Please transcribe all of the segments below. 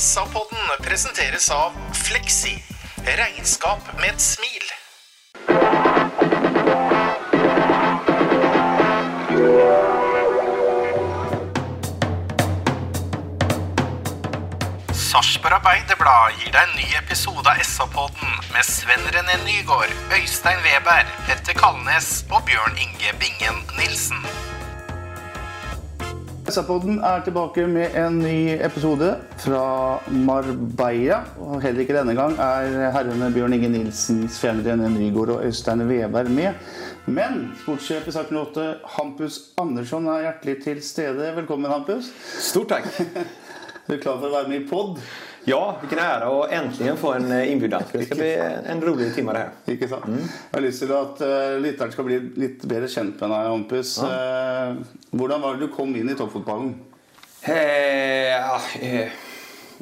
SA-podden presenteres av Flexi, Regnskap med ett smil. Sarpsborg Arbeiderblad gir deg en ny episode av SA-podden med Sven René Nygård, Øystein Weber, Petter Kalnes og Bjørn Inge Bingen Nilsen. SA-podden er tilbake med en ny episode fra Marbella. Og heller ikke denne gang er herrene Bjørn Inge Nilsen, Sven René Nygård og Øystein Weberg med. Men sportssjef i Saken 8, Hampus Andersson, er hjertelig til stede. Velkommen, Hampus. Stort tack. Er du klar for å være med i pod? Ja, vilken ära att äntligen få en eh, inbjudan. Det ska bli en rolig timme det här. Ikke sant? Jeg har lyst til at uh, lytteren skal bli litt bedre kjent med deg, Hampus. Eh, hvordan var det du kom inn i toppfotballen? Eh, ja, eh,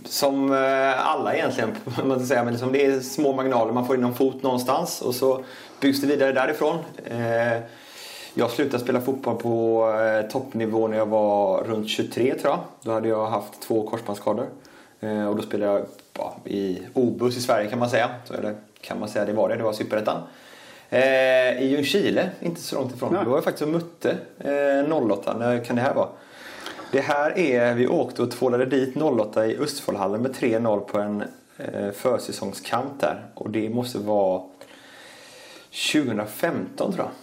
som eh, alla egentligen, man säga, men liksom det är små marginaler. Man får in en fot någonstans och så byggs det vidare därifrån. Eh, jag slutade spela fotboll på eh, toppnivå när jag var runt 23 tror jag. Då hade jag haft två korsbandsskador. Eh, och då spelade jag ja, i OBUS i Sverige kan man säga. Så, eller kan man säga, det var det. Det var Superettan. Eh, I Ljungskile, inte så långt ifrån. Nej. Då var jag faktiskt och mötte eh, 08. När kan det här vara? Det här är, vi åkte och tvålade dit 08 i Östfoldhallen med 3-0 på en eh, försäsongskamp där. Och det måste vara 2015 tror jag.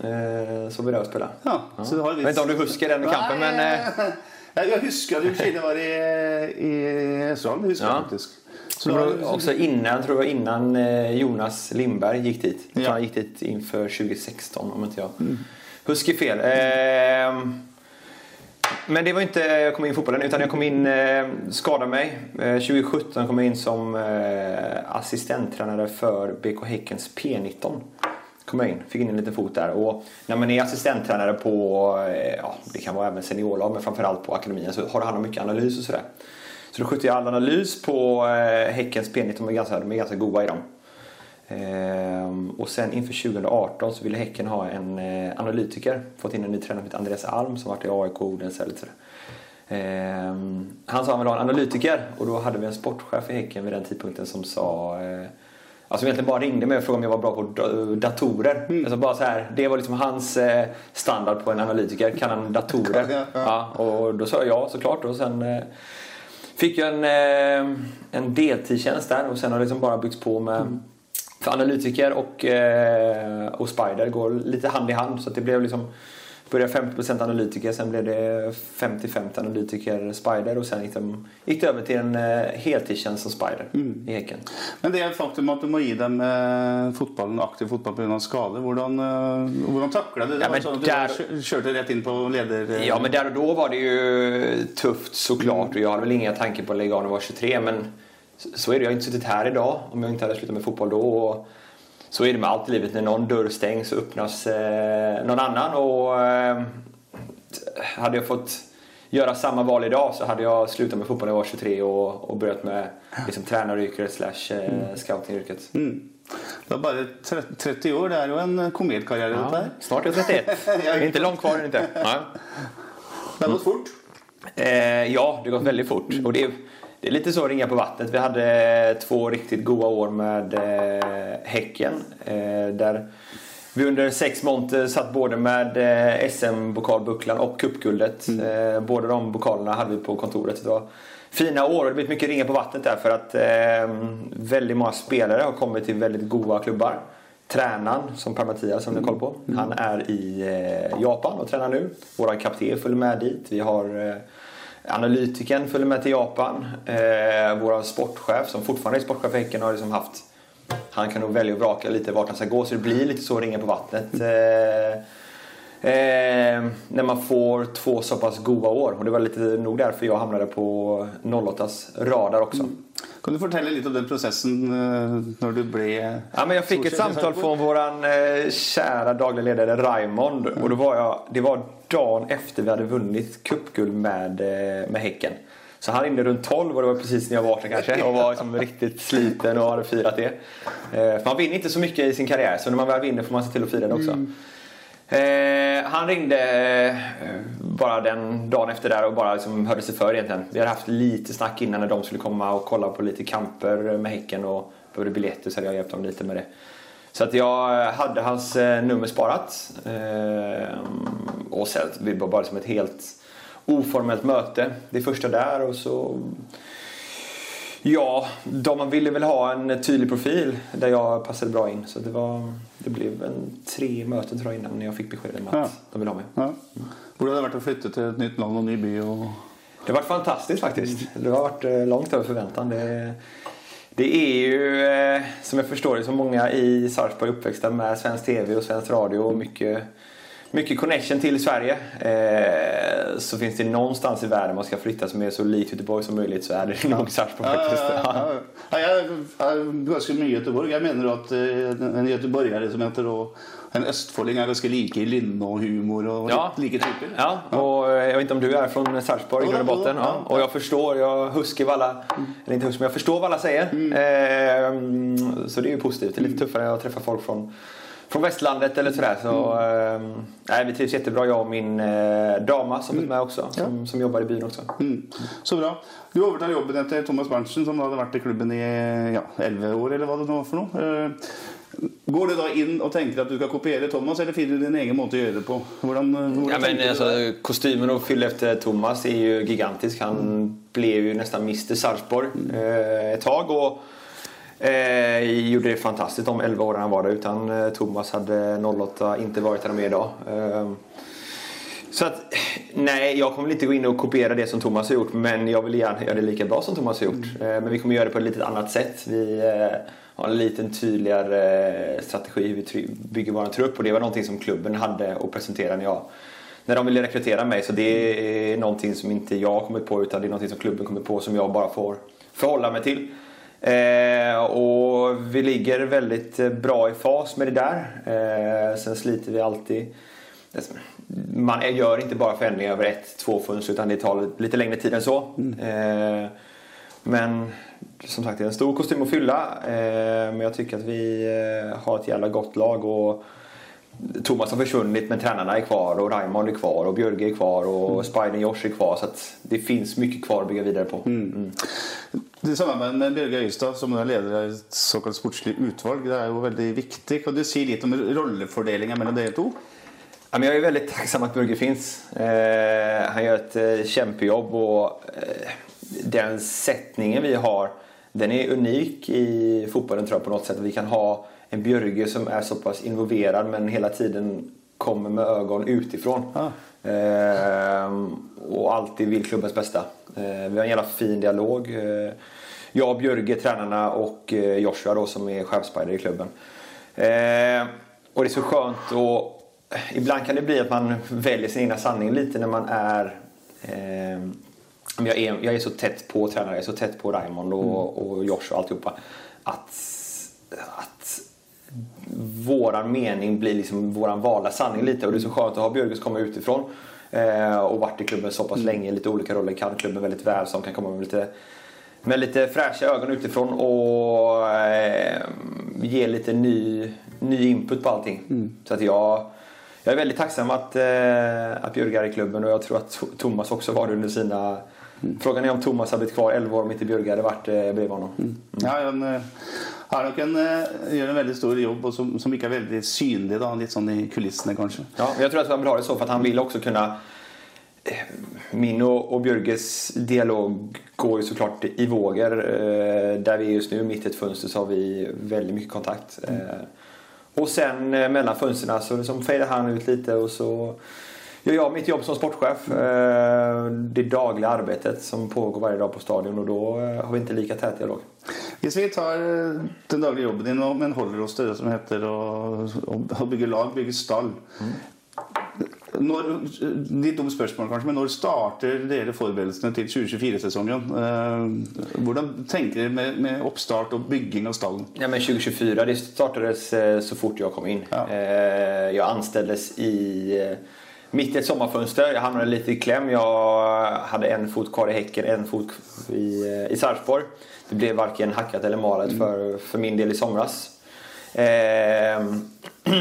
Eh, så vi där och spelade. Ja, så du har Jag vet inte om du huskar den kampen men... Jeg jeg husker at Ljungskile var i, i. Det husker Ja. faktisk. Så det var också innan, tror jag innan eh, Jonas Lindberg gick dit. Jag Ja. Han gick dit inför 2016 om inte jag huskar fel. Eh, men det var inte jag kom in i fotbollen utan jag kom in, eh, skadade mig. Eh, 2017 kom jag in som eh, assistenttränare för BK Häckens P19. Kom jag in, fick in en liten fot där. Och när man är assistenttränare på, eh, ja, det kan vara även seniorlag men framförallt på akademin så har du hand om mycket analys och sådär. Så då skötte jag all analys på eh, Häckens P19, de är ganska, de är ganska goda i dem. Ehm, och sen inför 2018 så ville Häcken ha en eh, analytiker. Fått in en ny tränare som heter Andreas Alm som varit i AIK, Odense och Odense. sådär. Ehm, han sa han ville ha en analytiker och då hade vi en sportchef i Häcken vid den tidpunkten som sa Alltså egentligen bara ringde mig och frågade om jag var bra på da- datorer. Alltså bara så här, det var liksom hans eh, standard på en analytiker. Kan han datorer? Ja, ja. Ja, och då sa jag ja såklart. Och sen eh, fick jag en, eh, en deltidstjänst där och sen har det liksom bara byggts på med för analytiker och, eh, och Spider går lite hand i hand. Så det blev liksom Började 50% analytiker, sen blev det 50-50 analytiker Spider och sen gick, de, gick det över till en eh, heltidstjänst som Spider i Häcken. Men det et faktum at du må gi dem eh, fotballen, aktiv fotball pga. skade. Hvordan, eh, hvordan takla du det? Ja, men at der- du kjørte rett inn på leder... Ja men där och då var det ju tufft såklart och jag hade väl inga tankar på att lägga av när jag var 23 men så- så är det. Jag har inte suttit här idag om jag inte hade slutat med fotboll då. Och så är det med allt i livet. När någon dörr stängs så öppnas eh, någon annan och eh, hade jag fått göra samma val idag så hade jag slutat med fotboll när jag var 23 och, och börjat med liksom, tränaryrket slash eh, scoutingyrket. Mm. Du bare tre- 30 år. Det er jo en kometkarriere, dette Ja, snart är jag 31. Det är inte långt kvar är inte. Nej. Det har gått fort. Eh, ja, det har gått väldigt fort. Och det, är, det är lite så ringa på vattnet. Vi hade två riktigt goda år med eh, Häcken. Eh, där vi under sex månader satt både med eh, SM-pokalbucklan och cupguldet. Eh, båda de pokalerna hade vi på kontoret. Det var fina år och det har blivit mycket ringa på vattnet där för att eh, väldigt många spelare har kommit till väldigt goda klubbar. Tränaren, som Per Mattias som ni har koll på, han är i eh, Japan och tränar nu. Vår kapten följer med dit. Vi har eh, analytikern följde med till Japan. Eh, vår sportchef, som fortfarande är sportchef i Häcken, har liksom haft han kan nog välja och vraka lite vart han ska gå så det blir lite så ringa på vattnet. Eh, Eh, när man får två så pass goda år. Och det var lite nog därför jag hamnade på 08s radar också. Mm. Kan du fortelle litt om den prosessen eh, når du ble Ja, men jag fick ett samtal från våran eh, kära dagliga ledare Raimond. Och då var jag, det var dagen efter vi hade vunnit cupguld med, eh, med Häcken. Så han ringde runt 12 och det var precis när jag vaknade kanske och var liksom riktigt sliten och hade firat det. För man vinner inte så mycket i sin karriär så när man väl vinner får man se till att fira det också. Eh, han ringde eh, bara den dagen efter där och bara liksom hörde sig för egentligen. Vi hade haft lite snack innan när de skulle komma och kolla på lite kamper med Häcken och behövde biljetter så hade jag hjälpt dem lite med det. Så att jag hade hans eh, nummer sparat. Eh, och sen vi var bara som ett helt oformellt möte. Det första där och så Ja, de ville väl ha en tydlig profil där jag passade bra in. Så det, var, det blev en tre möten tror jag innan när jag fick beskedet om att Ja. de ville ha mig. Ja. Hvordan har det vært å flytte til et nytt land og ny by? Og... Det har varit fantastiskt faktiskt. Det har varit eh, långt över förväntan. Det, det är ju, eh, som jag förstår det, så många i Sarpsborg uppväxta med svensk TV och svensk radio och mycket, mycket connection till Sverige. Eh, så finns det någonstans i världen man ska flytta som är så likt Göteborg som möjligt så är det nog Sarpsborg faktiskt. Ja, ja, ja. Mye i Göteborg. Jeg mener at eh, en göteborgare som heter og en østfolding er ganske like i lynne og humor og Ja. like typer. Ja, och eh, jag vet inte om du är från Sarpsborg i grund och botten. ja. Och jag förstår, jag huskar vad alla, eller inte huskar, men jag förstår vad alla säger. Eh, så det är ju positivt. Det är lite tuffare när jag träffar folk från, från västlandet eller sådär. Så, eh, nej, vi trivs jättebra jag och min eh, dama som är med också. Som, som jobbar i byn också. Mm. Så bra. Du overtar jobben etter Thomas Berntsen, som hadde vært i klubben i ja, 11 år, eller hva det nå var for noe. Eh, Går du da inn og tenker at du skal kopiere Thomas, eller finner du din egen måte å gjøre det på? Hvordan, hvordan Ja, men, alltså, kostymen att fylla efter Thomas är ju gigantisk. Han blev ju nästan Mr Sarpsborg eh, ett tag. Och, eh, gjorde det fantastiskt de 11 åren han var där. Utan eh, Thomas hade 08 inte varit där de är idag. Eh, så att, nej, jag kommer inte gå in och kopiera det som Thomas har gjort. Men jag vill gärna göra det lika bra som Thomas har gjort. Eh, men vi kommer göra det på ett lite annat sätt. Vi eh, har en lite tydligare eh, strategi hur vi bygger vår trupp. Och det var någonting som klubben hade att presentera när jag när de ville rekrytera mig. Så det är någonting som inte jag kommit på utan det är någonting som klubben kommer på som jag bara får förhålla mig till. Eh, och vi ligger väldigt bra i fas med det där. Eh, sen sliter vi alltid. Man gör inte bara förändringar över ett, två fönster utan det tar lite längre tid än så. Eh, men som sagt det är en stor kostym att fylla. Eh, men jag tycker att vi eh, har ett jävla gott lag. Och Thomas har försvunnit men tränarna är kvar och Raymond är kvar och Björge är kvar och Spider Josh är kvar. Så att det finns mycket kvar att bygga vidare på. Mm. Det samarbeidet med Bjørge Øystad, som er leder av et såkalt sportslig utvalg, det er jo veldig viktig. Kan du si litt om rollefordelingen mellom dere to? Ja, men jag är väldigt tacksam att Björge finns. Eh, han gör ett eh, kämpejobb och eh, den sättningen vi har den är unik i fotbollen tror jag på något sätt. Vi kan ha en Björge som är så pass involverad men hela tiden kommer med ögon utifrån. Ah. Eh, och alltid vill klubbens bästa. Eh, vi har en jävla fin dialog. Eh, jag, Björge, tränarna och eh, Joshua då, som är chefspider i klubben. Eh, och det är så skönt och ibland kan det bli att man väljer sin egna sanning lite när man är eh, men jag, är, jag är så tätt på tränare, jag är så tätt på Raymond och, och Josh och alltihopa. Att, att våran mening blir liksom våran valda sanning lite. Och det är så skönt att ha Björges komma utifrån. Eh, och varit i klubben så pass länge, lite olika roller, kan klubben väldigt väl. Som kan komma med lite, med lite fräscha ögon utifrån och eh, ge lite ny, ny input på allting. Så att jag, jag är väldigt tacksam att, eh, att Björge är i klubben och jag tror att Thomas också var det under sina Frågan är om Thomas hade blivit kvar 11 år om inte Björge hade varit eh, bredvid honom. Ja, han eh, har nok en, eh, gjør en veldig stor jobb, og som, som ikke er veldig synlig, da, litt sånn i kulissene, kanskje. Ja, jag tror att han vill ha det så för att han vill också kunna eh, min och, och Björges dialog går ju såklart i vågor. Eh, där vi är just nu, mitt i ett fönster, så har vi väldigt mycket kontakt. Eh, och sen eh, mellan fönstren så liksom fejdar han ut lite och så gör jag mitt jobb som sportchef. Eh, det dagliga arbetet som pågår varje dag på stadion och då eh, har vi inte lika tät dialog. Hvis vi tar eh, den daglige jobben din men holder oss til det som heter å bygge lag, bygge stall Når, litt dumt spørsmål, kanskje, men når starter dere forberedelsene til 2024-sesongen? Eh, hvordan tenker dere med, med oppstart og bygging av stallen? Ja, men 2024 det startades så fort jag kom in. Ja. Eh, Jag anställdes i, mitt i ett sommarfönster. Jag hamnade lite i kläm. Jag hade en fot kvar i Häcken, en fot i, i Sarpsborg. Det blev varken hackat eller malet för, för min del i somras. Eh,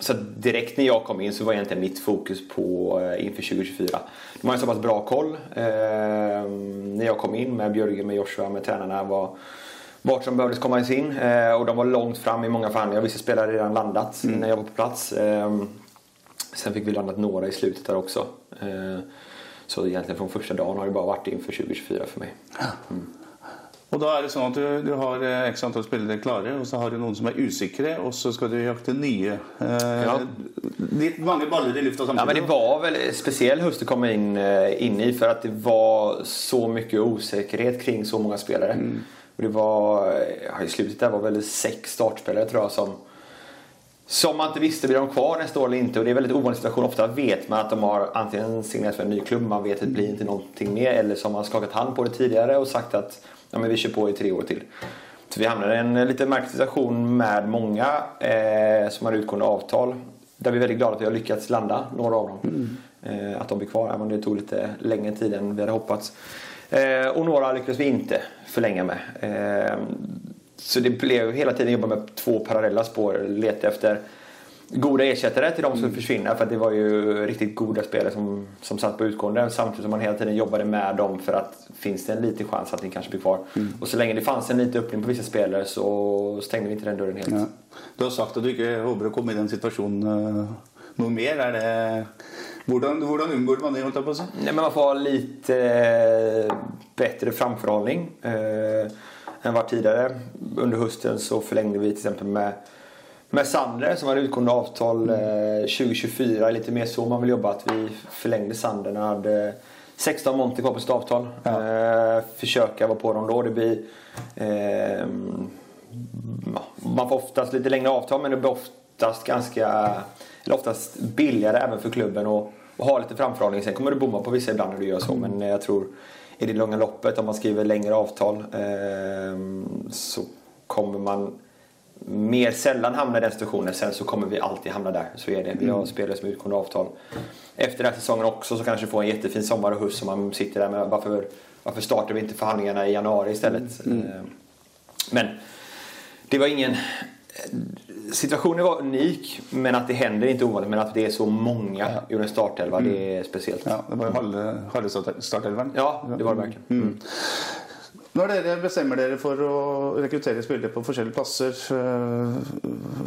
så direkt när jag kom in så var egentligen mitt fokus på eh, inför 2024. De har en så pass bra koll. Eh, när jag kom in med Björgen, med Joshua, med tränarna var vart som behövdes komma in. Eh, och de var långt fram i många förhandlingar. Vissa spelare hade redan landat innan jag var på plats. Sen fick vi landat några i slutet där också. Eh, så egentligen från första dagen har det bara varit inför 2024 för mig. Og da er det sånn at du, du har eh, x antall spillere klare, og så har du noen som er usikre, og så skal du jakte nye. Eh, Ja. Litt mange baller i lufta Ja, men det var väl speciell höst att komma in, eh, in i för att det var så mycket osäkerhet kring så många spelare. Och det var, ja, I slutet där var väl sex startspelare tror jag som, som man inte visste blir de kvar nästa år eller inte. Och det är en väldigt ovanlig situation. Ofta vet man att de har antingen signerat för en ny klubb, man vet att det blir inte någonting mer. Eller så har man skakat hand på det tidigare och sagt att ja, men vi kör på i tre år till. Så vi hamnade i en lite märklig situation med många eh, som har utgående avtal. Där vi är väldigt glada att vi har lyckats landa några av dem. Eh, att de blir kvar, även om det tog lite längre tid än vi hade hoppats. Eh, och några lyckades vi inte förlänga med. Eh, så det blev hela tiden jobba med två parallella spår. Leta efter goda ersättare till de som skulle försvinna. För att det var ju riktigt goda spelare som, som satt på utgående. Samtidigt som man hela tiden jobbade med dem för att finns det en liten chans att ni kanske blir kvar. Och så länge det fanns en liten öppning på vissa spelare så stängde vi inte den dörren helt. Ja. Du har sagt at du ikke håper å komme i den situasjonen eh, noe mer. Er det, hvordan, hvordan unngår man det? holdt jeg på å si? Nej, men man får ha lite eh, bättre framförhållning eh, än vad tidigare. Under hösten så förlängde vi till exempel med, med Sander som hade utgående avtal eh, 2024. Lite mer så man vill jobba. Att vi förlängde Sander när han hade 16 monter kvar på sitt avtal. Eh, försöka vara på dem då. Det blir, eh, ja, man får oftast lite längre avtal men det blir oftast ganska eller oftast billigare även för klubben att att ha lite framförhållning. Sen kommer du bomma på vissa ibland när du gör så men jag tror i det långa loppet om man skriver längre avtal eh, så kommer man mer sällan hamna i den situationen. Sen så kommer vi alltid hamna där. Så är det. Vi har spelare som utgående avtal. Efter den här säsongen också så kanske får en jättefin sommar och höst som man sitter där med. Varför, varför startar vi inte förhandlingarna i januari istället? Eh, Men det var ingen... Situationen var unik, men att det händer är inte ovanligt. Men att det är så många ur en startelva, det är speciellt. Ja, det var jo halve, halve start- startelveren. Ja, det var det verkligen. Mm. Når dere bestemmer dere for å rekruttere spillere på forskjellige plasser, øh,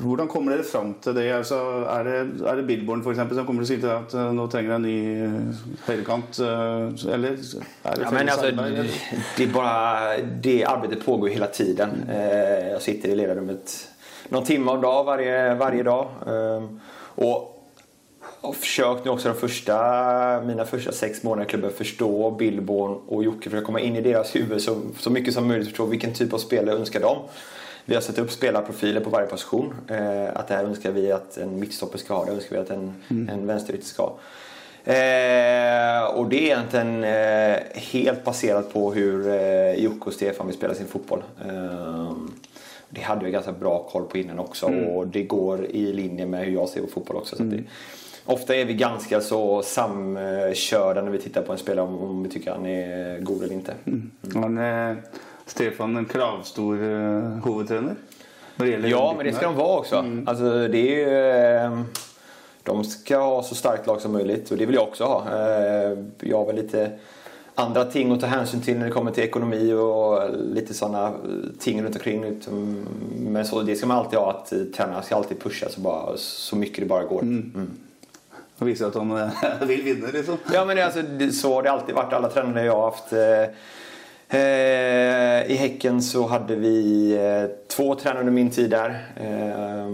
hvordan kommer dere fram til det? Altså, er det, er det Billborn eksempel, som kommer til å si til deg at nå trenger jeg en ny høyrekant? øh, Eller er det Ja, men alltså, det, är bara, det arbetet pågår ju hela tiden. Eh, Jag sitter i ledarrummet någon timme om dag varje, varje dag. Eh, Och har försökt nu också de första, mina första sex månader i klubben förstå Billborn och Jocke. Försöka komma in i deras huvud så, så mycket som möjligt. Förstå vilken typ av spelare önskar de. Vi har satt upp spelarprofiler på varje position. Eh, att det här önskar vi att en mittstopper ska ha. Det önskar vi att en, en vänsterytter ska ha. Eh, och det är egentligen eh, helt baserat på hur eh, Jocke och Stefan vill spela sin fotboll. Eh, det hade jag ganska bra koll på innan också och det går i linje med hur jag ser på fotboll också. Så att det, ofta är vi ganska så samkörda när vi tittar på en spelare om, om vi tycker han är god eller inte. Han är Stefan en kravstor det gjelder Ja, men det ska de vara också. Alltså, det är ju, eh, de ska ha så starkt lag som möjligt och det vill jag också ha. Eh, Jag väl lite andra ting att ta hänsyn till när det kommer till ekonomi och lite sådana ting runt omkring. Men så, det ska man alltid ha, att eh, tränarna ska alltid pusha så, bara, så mycket det bara går. Mm. Og viser at han øh, vil vinne, liksom? Ja men det, alltså, så har det alltid varit. Alla tränare jag har haft. Eh, I Häcken så hade vi eh, två tränare under min tid där. Eh,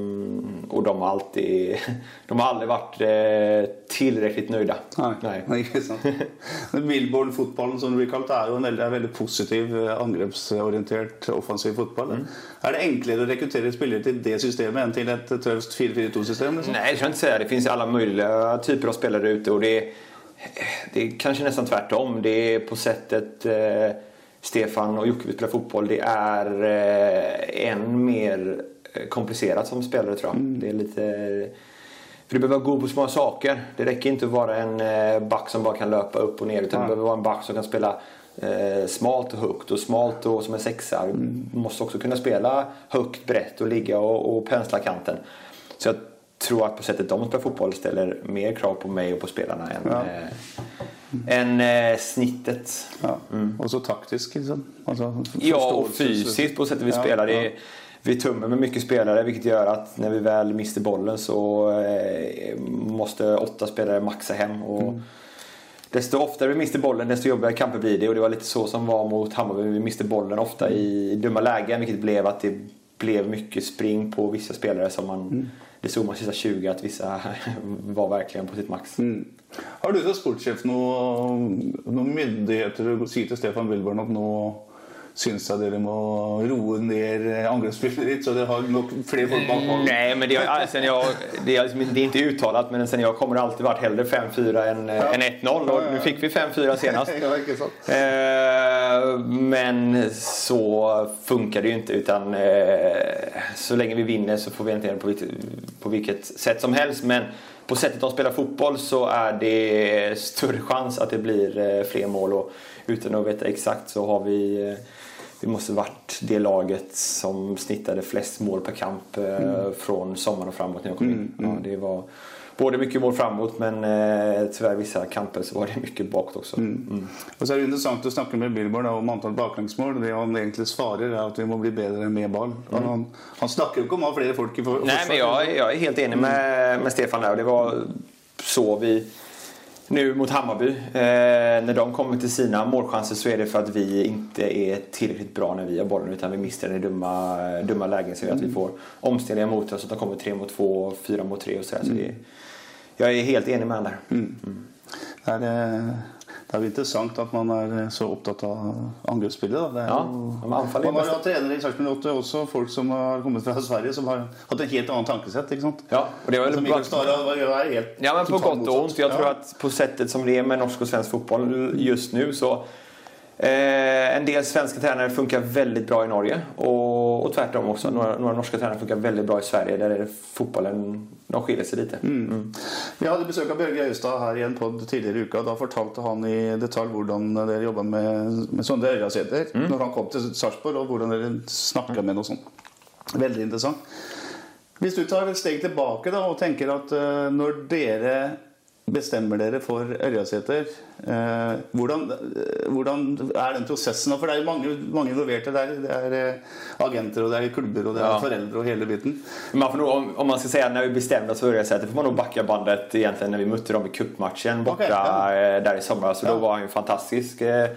och de har alltid, de har aldrig varit eh, tillräckligt nöjda. Nej, nej. sant. Men Billborn-fotballen som det blir kalt, er jo en veldig, er veldig positiv, angrepsorientert, offensiv fotball. Mm. Er det enklere å rekruttere spillere til det systemet enn til et tøft 4-4-2-system? Liksom? Nej, det ska jag inte säga. Det finns alla möjliga typer av spelare ute. Och det, är, det är kanske nästan tvärtom. Det är på sättet Stefan och Jocke vill spela fotboll. Det är eh, än mer eh, komplicerat som spelare tror jag. Det är lite... För du behöver vara god på små saker. Det räcker inte att vara en eh, back som bara kan löpa upp och ner. Utan du behöver vara en back som kan spela eh, smalt och högt och smalt och som en sexa. Du måste också kunna spela högt, brett och ligga och, och pensla kanten. Så jag tror att på sättet de spelar fotboll ställer mer krav på mig och på spelarna än, Ja. eh, än eh, snittet. Ja. Og så taktisk, liksom. Altså, Ja, och fysiskt på sättet vi Ja, spelar. Ja. är, Vi tummer med mycket spelare vilket gör att när vi väl mister bollen så eh, måste åtta spelare maxa hem. Och Mm. Desto oftare vi mister bollen desto jobbigare kamper blir det. Och det var lite så som var mot Hammarby. Vi miste bollen ofta i dumma lägen vilket blev att det blev mycket spring på vissa spelare som man Mm. Det såg man sista 20 att vissa var verkligen på sitt max. Mm. Har du som sportssjef noen noe myndigheter å si til Stefan Wilborn at nå syns jeg dere må roe ned angrepsspillet ditt, så dere har nok flere folk bak ballen? Nej, men det, har, sen jag, det, är, liksom- det är inte uttalat, men sen jag kommer alltid varit hellre 5-4 än, eh, än 1-0. Och nu fick vi 5-4 senast. Ja? Eh, men så funkar det ju inte. Utan eh, så länge vi vinner så får vi egentligen på, på vilket sätt som helst. Men på sättet de spelar fotboll så är det större chans att det blir eh, fler mål. Och utan att veta exakt så har vi vi måste varit det laget som snittade flest mål per kamp eh, från sommaren och framåt när jag kom in. Ja, det var både mycket mål framåt men eh, tyvärr vissa kamper så var det mycket bakåt också. Mm. Og så er det interessant å snakke med Billborn om antall baklengsmål. Det han egentlig svarer, er at vi må bli bedre med ball. Han, han, han snakker jo ikke om å ha flere folk i Nej men jag, jag är helt enig med, med Stefan där och det var så vi nu mot Hammarby. Eh, när de kommer till sina målchanser så är det för att vi inte är tillräckligt bra när vi har bollen utan vi mister den i dumma, dumma lägen som gör att vi får omställningar mot oss. Att de kommer tre mot två, fyra mot tre och sådär. Så det, jag är helt enig med honom där. Det er, eh, det er jo interessant at man er så opptatt av angrepsspillet. Det Ja, man har best. jo hatt trenere i Sarpsborg 8, også folk som har kommet fra Sverige, som har hatt en helt annet tankesett. ikke sant? Ja, och det var väl helt Ja, men på gott och ont. Jag tror att på sättet som det är med norsk och svensk fotboll just nu så eh, en del svenska tränare funkar väldigt bra i Norge och, och tvärtom också. Några, några norska tränare funkar väldigt bra i Sverige där är det fotbollen, de skiljer sig lite. Mm. Vi hadde besøk av Børge Øystad her i en podd tidligere i uka. Da fortalte han i detalj hvordan dere jobba med, med Sondre Øyrasæter når han kom til Sarpsborg, og hvordan dere snakka med ham og sånn. Veldig interessant. Hvis du tar et steg tilbake da, og tenker at eh, når dere bestemmer dere for Ørjasæter, eh, hvordan, eh, hvordan er den prosessen? da? For det er jo mange, mange involverte der. Det er eh, agenter, og det er klubber, og det er Ja. foreldre og hele biten. Man får nog, om, om man ska säga när vi bestämde oss för Örjasäter får man nog backa bandet egentligen när vi mötte dem i cupmatchen borta Okej, ja. eh, där i somras. Så Ja. då var han ju fantastisk. Eh,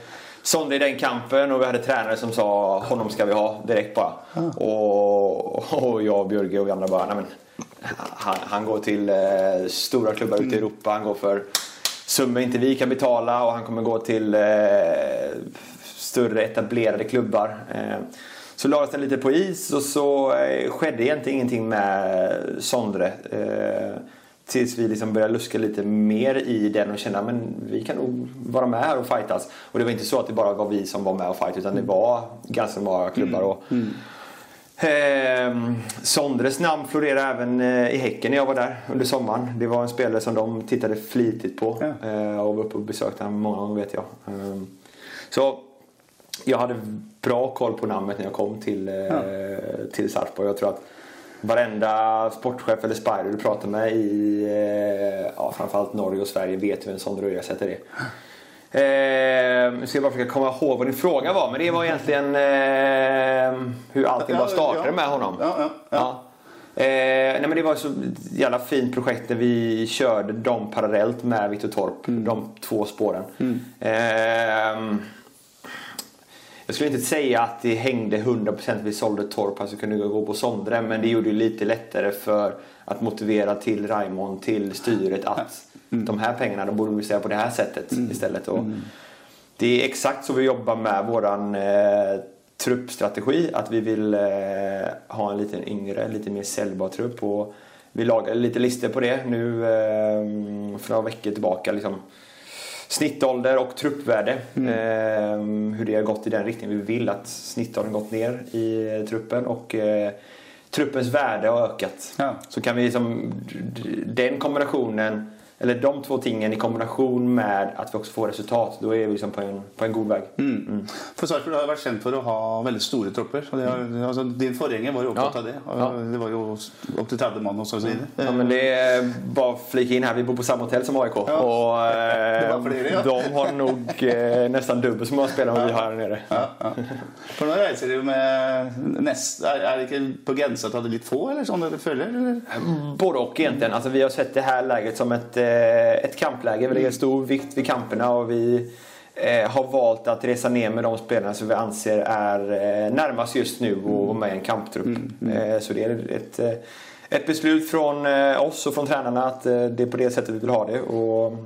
Sonde i den kampen och vi hade tränare som sa honom ska vi ha direkt bara. Och, och jag och Björge och vi andra bara, nej men han, han går till eh, stora klubbar ute i Europa. Han går för summor inte vi kan betala och han kommer gå till eh, större etablerade klubbar. Eh, så lades den lite på is och så eh, skedde egentligen ingenting med Sondre. Eh, tills vi liksom började luska lite mer i den och känna men vi kan nog vara med här och fightas. Och det var inte så att det bara var vi som var med och fight utan det var ganska många klubbar. Och, Eh, Sondres namn florerade även eh, i Häcken när jag var där under sommaren. Det var en spelare som de tittade flitigt på Ja. eh, och var uppe och besökte honom många gånger vet jag. Eh, så jag hade bra koll på namnet när jag kom till, eh, till Sarpsborg. Jag tror att varenda sportchef eller spider du pratar med i eh, ja, framförallt Norge och Sverige vet hur en sån Röjasäter är. Eh, nu ska jag bara försöka komma ihåg vad din fråga var. Men det var egentligen eh, hur allting bara startade med honom. Ja, ja, ja. Eh, nej men det var så jävla fint projekt när vi körde dem parallellt med Viktor Torp. Mm. De två spåren. Eh, Jag skulle inte säga att det hängde 100% vi sålde Torp, alltså kunde gå på Sondre. Men det gjorde det lite lättare för att motivera till Raimond, till styret att de här pengarna de borde vi säga på det här sättet istället. Och Det är exakt så vi jobbar med våran eh, truppstrategi. Att vi vill eh, ha en lite yngre, lite mer säljbar trupp. Och vi lagade lite listor på det nu eh, för några veckor tillbaka. Liksom snittålder och truppvärde. Eh, hur det har gått i den riktningen. Vi vill att snittåldern gått ner i eh, truppen och eh, truppens värde har ökat. Ja. Så kan vi liksom, den kombinationen, eller de två tingen i kombination med att vi också får resultat, då är vi liksom på en, på en god väg. For Sarpsborg har vært kjent for å ha veldig store tropper. Og det altså, din forgjenger var jo opptatt Ja. av det. Og Ja. Det var jo opptil 30 mann og så videre. Ja, men det är bara flika in här, vi bor på samma hotell som AIK. Och, Det var eh, fler, ja. de har nog eh, nästan dubbelt så spelare än vi har här nere. Ja, ja. For nå reiser jo med nest, er, er det ikke på grensa til å ha det litt få, eller sånn dere føler? Eller? Både och egentligen. Alltså, vi har sett det här läget som ett, eh, ett kampläge. Vi lägger stor vikt vid kamperna och vi eh, har valt att resa ner med de spelarna som vi anser är eh, närmast just nu och vara med i en kamptrupp. Eh, så det är ett, eh, ett beslut från eh, oss och från tränarna att eh, det är på det sättet vi vill ha det. Och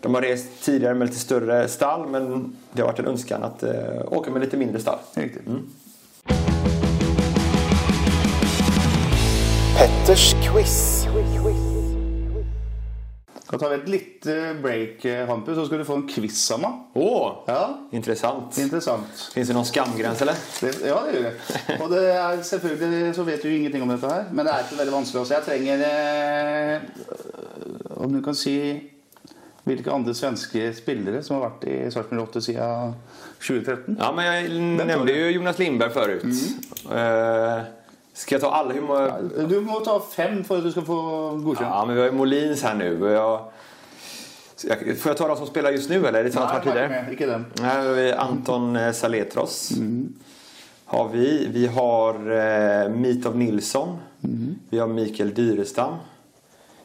de har rest tidigare med lite större stall men det har varit en önskan att eh, åka med lite mindre stall. Riktig. Petters quiz. Da tar vi et lite break, eh, Hampus, så skal du få en quiz. Åh, Ja, intressant. interessant. Finns det någon skamgräns eller? Det, ja, det gjør det. Og det selvfølgelig så vet du jo ingenting om dette her, men det er ikke veldig vanskelig. Så jeg trenger eh, Om du kan si hvilke andre svenske spillere som har vært i Sarpsborg 8 siden 2013? Ja, men jag nämnde ju Jonas Lindberg förut. Eh, ska jag ta alla? Hur många... Du må ta fem for at du skal få godkjent. Ja, men vi har ju Molins här nu. Jag... Får jag ta de som spelar just nu eller är det samma som tidigare? med, ikke den. Här har vi Anton eh, Saletros. Har vi. vi har eh, Mitov Nilsson. Vi har Mikael Dyrestam.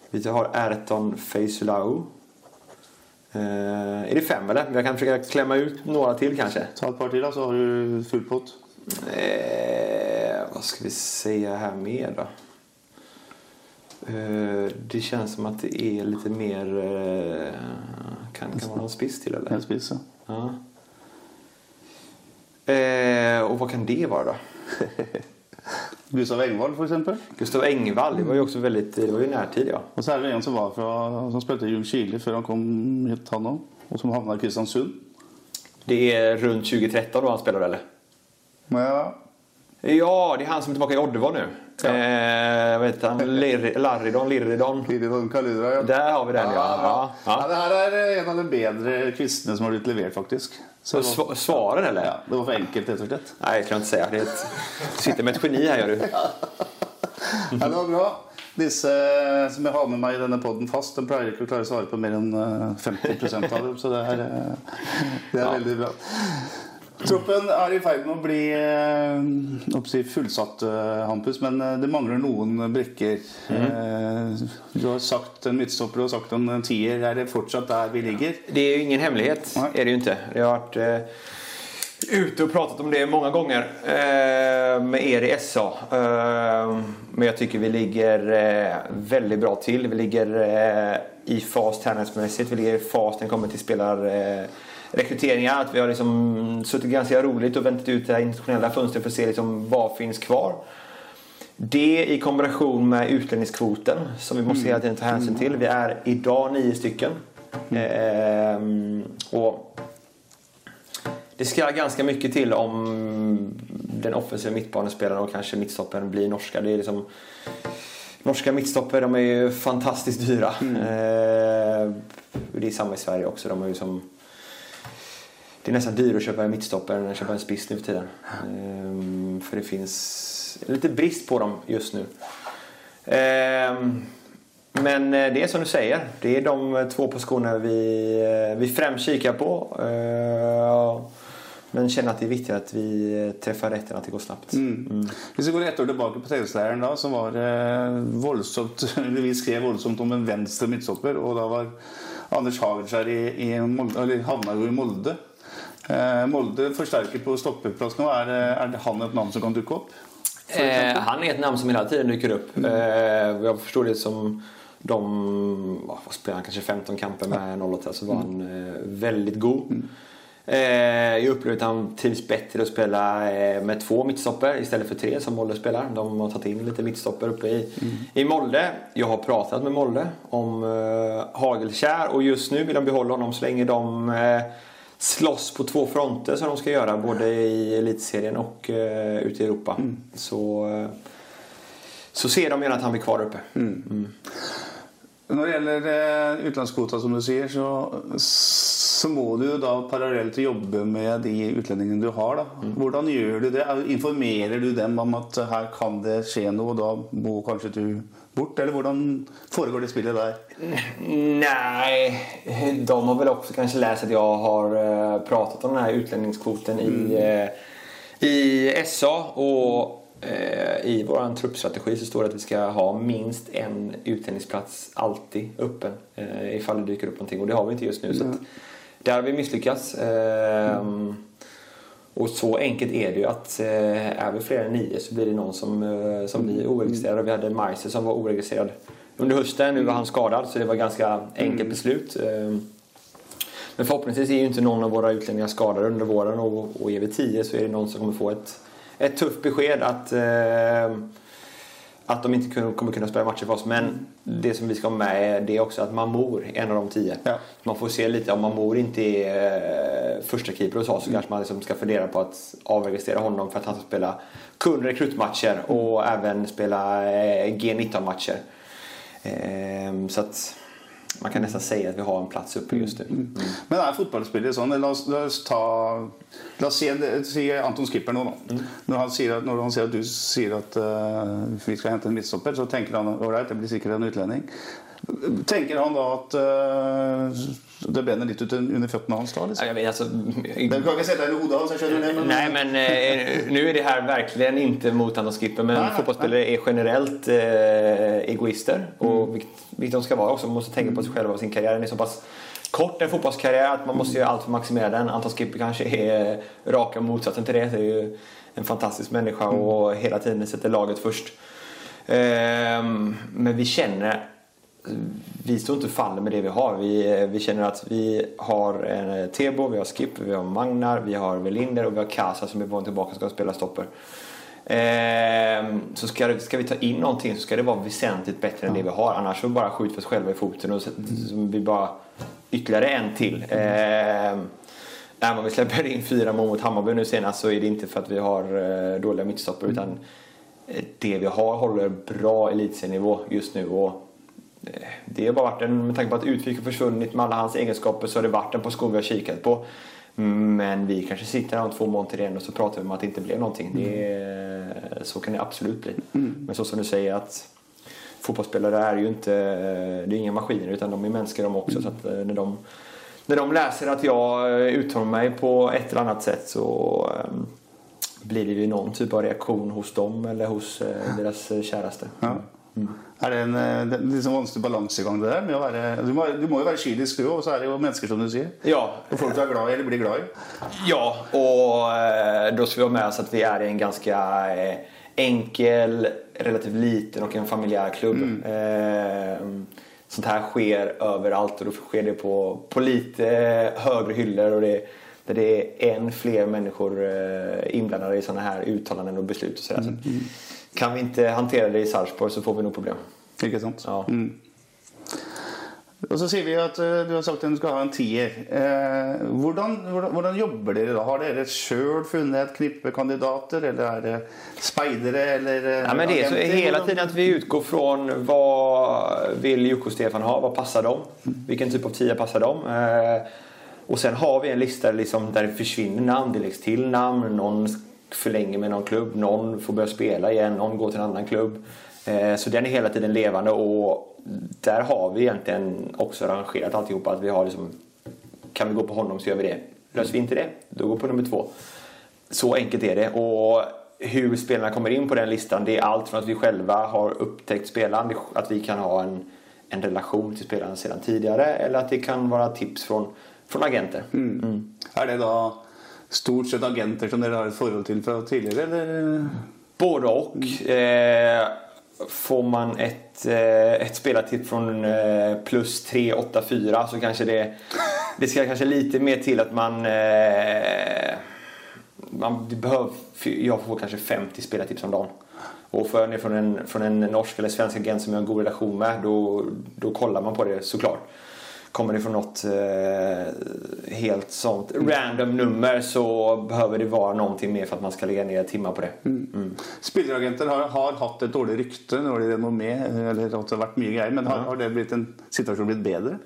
Vi har Erton Feisulao. Eh, är det fem eller? Jag kan försöka klämma ut några till kanske. Ta et par til, da, så har du full pott. Eh, vad ska vi säga här mer då? Eh, det känns som att det är lite mer... Eh, kan kan vara någon spiss till eller? En spiss, ja. Ja. Eh, och vad kan det vara då? Gustav Engvald, for eksempel. Gustav Engvall, det var ju också väldigt... Det var ju närtid ja. Og så er det en som var fra, som spilte i Ljungskile før han kom hit, òg. Og som havna i Kristiansund. Det är runt 2013 då han spelade eller? Ja, Ja, det är han som är tillbaka i Oddevall nu. Eh, vad heter han? Lir- Larridon, Lirridon. Liridon Kaludra, ja. Där har vi den ja. ja. Ja, ja. det her er en av de bedre kvistene som har blitt levert, faktisk. Så sva- Svaren eller? ja, det var for enkelt, og slett. Nej, det kan jag inte säga. Det är ett... Du sitter med ett geni här gör du. Ja, det var bra. Disse som jeg har med meg i denne podden fast, de pleier ikke å klare å svare på mer eh, 50 av dem, så det er, eh, det er veldig bra. Troppen er i ferd med å bli eh, fullsatt, eh, Hampus, men eh, det mangler noen brikker. Eh, Du har sagt en midtstopper og sagt en tier. Er det fortsatt der vi ligger? Det är ju ingen hemlighet, Nej. är det ju inte. Jag har varit eh, ute och pratat om det många gånger med er i SA. Men jag tycker vi ligger väldigt bra till. Vi ligger i fas träningsmässigt. Vi ligger i fas när det kommer till spelarrekryteringar. Eh, rekryteringar. att vi har liksom suttit ganska roligt och väntat ut det här internationella fönstret för att se liksom vad finns kvar. Det i kombination med utlänningskvoten som vi måste hela tiden ta hänsyn till. Vi är idag nio stycken. Ehm, och det ska ganska mycket till om den offensiva mittbanespelaren och kanske mittstopparen blir norska. Det är liksom, norska mittstopper de är ju fantastiskt dyra. Ehm, det är samma i Sverige också. De är ju som, det är nästan dyrare att köpa en mittstopper än att köpa en spiss nu för tiden. Ehm, för det finns lite brist på dem just nu. Ehm, men eh, det är som du säger. Det är de två positionerna vi, eh, vi främst kikar på. Ehm, Men känner att det är viktigt att vi eh, träffar rätt än att det går snabbt. Hvis vi går ett år tilbake på treningsleiren da, så var det voldsomt Vi skrev voldsomt om en venstre midtstopper, og da var Anders Hagelskjær i, i Molde, eller i Molde. Eh, Molde förstärker på stoppeplats nu. Är, är han ett namn som kan dyka upp? Eh, han är ett namn som hela tiden dyker upp. Eh, jag förstår det som de, vad spelar han, kanske 15 kamper med 08 så var han eh, väldigt god. Eh, jag upplever att han trivs bättre att spela eh, med två mittstopper istället för tre som Molde spelar. De har tagit in lite mittstopper uppe i, i Molde. Jag har pratat med Molde om eh, Hagelkär och just nu vill de behålla honom så länge de eh, slåss på två fronter som de ska göra både i elitserien och eh, ute i Europa. Så, eh, så ser de gärna att han blir kvar uppe. Når det gjelder eh, utenlandskvota, som du sier, så, så må du jo da parallelt jobbe med de utlendingene du har. da. Hvordan gjør du det? Informerer du dem om at her kan det skje noe, og da må kanskje du bort? Eller hvordan foregår det spillet der? Nej, de har väl också kanske läst att jag har eh, pratat om den här utlänningskvoten i, eh, i SA. Och eh, i vår truppstrategi så står det att vi ska ha minst en utlänningsplats alltid öppen ifall det dyker upp någonting. Och det har vi inte just nu. Så att, där har vi misslyckats. Ehm, och så enkelt är det ju att eh, är vi fler än nio så blir det någon som, eh, som blir oregistrerad. Och Vi hade Meiser som var oregistrerad under hösten. Nu var han skadad så det var ganska enkelt beslut. Eh, Men förhoppningsvis är ju inte någon av våra utlänningar skadade under våren och, och är vi tio så är det någon som kommer få ett, ett tufft besked att eh, att de inte kommer kunna spela matcher för oss. Men det som vi ska ha med är det också att Mamour är en av de tio. Ja. Man får se lite, om Mamour inte är eh, första keeper hos oss så kanske man liksom ska fundera på att avregistrera honom för att han ska spela kun rekrutmatcher och även spela eh, G19-matcher. Ehm, så att man kan nästan säga att vi har en plats uppe just nu. Mm. Men er fotballspillere sånn? La oss, ta La oss si Anton Skipper nå, da. Når, han sier at, når han sier at du sier at eh, vi skal hente en midtstopper, så tenker han ålreit, det blir sikkert en utlending. Tenker han da at eh, det brenner litt ut under føttene hans da? Liksom? Jag vet, alltså, Den kan ikke sette deg i hodet hans, jeg skjønner det. Men, Nej, men eh, nu är det här verkligen inte mot Anton Skipper, men Nej, nej, fotbollsspelare är generellt eh, egoister. Och vilket, vilket de ska vara också. Man måste tänka på sig själva och sin karriär. Den är så pass kort, en fotbollskarriär, att man måste göra allt för att maximera den. Anton Skipper kanske är raka motsatsen till det. Det är ju en fantastisk människa och hela tiden sätter laget först. Ehm, men vi känner vi står inte och faller med det vi har. Vi, vi känner att vi har en Tebo, vi har Skip, vi har Magnar, vi har Velinder och vi har Kasa som är på tillbaka och ska spela stopper. Ehm, så ska, ska vi ta in någonting så ska det vara väsentligt bättre än det vi har. Annars så bara skjuter vi oss själva i foten och så, så vi bara ytterligare en till. Ehm, Även om vi släpper in fyra mål mot Hammarby nu senast så är det inte för att vi har eh, dåliga mittstopper utan eh, det vi har håller bra elitserienivå just nu. Och eh, det har bara varit en, med tanke på att Utvik har försvunnit med alla hans egenskaper så har det varit en position vi har kikat på. Men vi kanske sitter här om två månader igen och så pratar vi om att det inte blev någonting. Det, så kan det absolut bli. Men så som du säger att fotbollsspelare är ju inte, det är inga maskiner utan de är mänskliga de också. Så att eh, när de, när de läser att jag eh, uttalar mig på ett eller annat sätt så eh, blir det ju någon typ av reaktion hos dem eller hos deras käraste. Ja. Er det en eh, det er en sånn vanskelig balansegang, det der? Med å være, du, må, du må jo være kynisk, du òg. Og så er det jo mennesker, som du sier. Ja, Og folk du er glad i eller blir glad i. Ja, och eh, då ska vi ha med oss att vi är en ganska eh, enkel, relativt liten och en familjär klubb. Eh, sånt här sker överallt och då sker det på, på lite högre hyllor och det, där det är än fler människor eh, inblandade i sådana här uttalanden och beslut och sådär. Så kan vi inte hantera det i Sarpsborg så får vi nog problem. Ikke sant? Ja. Og så sier vi at eh, du har sagt at du skal ha en tier. Eh, hvordan, hvordan, hvordan jobber dere da? Har dere sjøl funnet et knippe kandidater, eller er det speidere, eller eh, Ja, men det är så hela tiden att vi utgår från vad vill Jocke och Stefan ha? Vad passar dem? Vilken typ av tia passar dem? Eh, och sen har vi en lista liksom där det försvinner namn, det läggs till namn, någon förlänger med någon klubb, någon får börja spela igen, någon går till en annan klubb. Eh, så den är hela tiden levande och där har vi egentligen också arrangerat alltihopa. Att vi har liksom, kan vi gå på honom så gör vi det. Löser vi inte det, då går vi på nummer två. Så enkelt är det. Och hur spelarna kommer in på den listan, det är allt från att vi själva har upptäckt spelaren, att vi kan ha en, en relation till spelaren sedan tidigare, eller att det kan vara tips från, från agenter. Er det da stort sett agenter som ni har ett förhållande till från tidigare? Eller? Både och. Eh, får man ett, eh, ett spelartips från eh, plus 384 så kanske det, det ska kanske lite mer till att man, eh, man det behöver, jag får kanske 50 spelartips om dagen. Och får jag ner från en, från en norsk eller svensk agent som jag har en god relation med då, då kollar man på det såklart. Kommer det från något eh, helt sånt random nummer så behöver det vara någonting mer för att man ska lägga ner timmar på det. Mm. Spilleragenter har, har haft ett dåligt rykte, dåligt renommé, eller det har varit mycket grejer, men har, har det blivit en situation blivit bättre?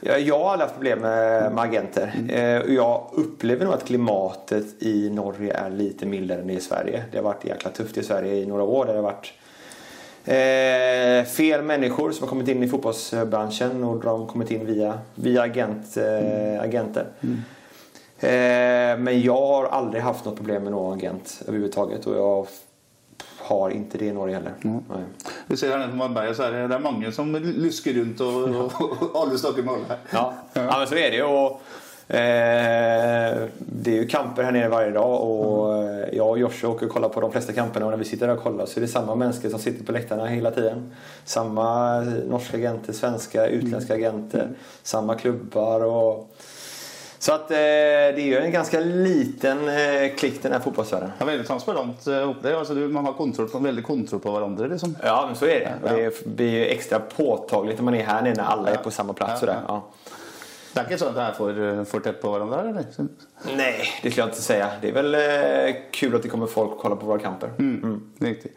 Jag, har aldrig haft problem med, med agenter. Eh, och jag upplever nog att klimatet i Norge är lite mildare än i Sverige. Det har varit jäkla tufft i Sverige i några år. Det har varit eh, fel människor som har kommit in i fotbollsbranschen och de har kommit in via, via agent, eh, agenter. Eh, men jag har aldrig haft något problem med någon agent överhuvudtaget och jag har inte det i Norge heller. Nej. Vi ser här nere på Marbella så är det, det är många som luskar runt och, och, och alla snackar mål här. Ja. ja, men så är det. Och, eh, det är ju kamper här nere varje dag och eh, jag och Joshua åker och kollar på de flesta kamperna och när vi sitter där och kollar så är det samma människor som sitter på läktarna hela tiden. Samma norska agenter, svenska, utländska agenter, samma klubbar och så att eh, det är ju en ganska liten eh, klick den här fotbollsvärlden. Ja, väldigt transparent eh. Alltså, du- man har kontroll på, väldigt kontroll på varandra. Liksom. Ja, men så är det. Och det blir ju extra påtagligt när man är här nere när alla är på samma plats. Ja, Sådär. ja. Det är inte så att det här får, får tätt på varandra? Eller? Nej, det skulle jag inte säga. Det är väl eh, kul att det kommer folk och kollar på våra kamper. Mm. Riktigt.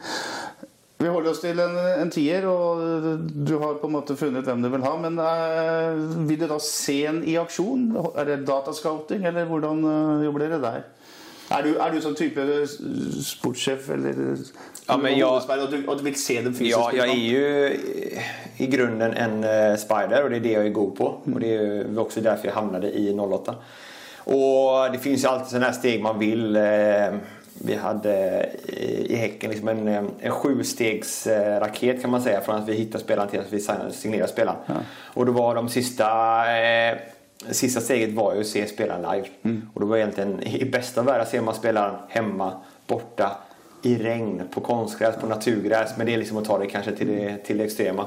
Vi håller oss till en, en tier, och du har på en måte funnet vem du vill ha. Men eh, vill du da se en i aksjon? Er det datascouting, eller hvordan uh, jobber dere der? Er du, er du sånn type eh, sportssjef eller Ja, men jag- og, du, og du vill se den fysisk? Ja, jag är ju i- grunden en eh, spider och det är det jag är god på. Och det är också därför jag hamnade i 08. Och det finns ju alltid sådana här steg man vill. eh, Vi hade i Häcken liksom en, en sjustegs eh, raket kan man säga. Från att vi hittar spelaren till att vi signerar spelaren. Och då var de sista Sista steget var ju att se spelaren live. Och då var egentligen i bästa av världar ser man spelaren hemma, borta, i regn, på konstgräs, på naturgräs. Men det är liksom att ta det kanske till det, till det extrema.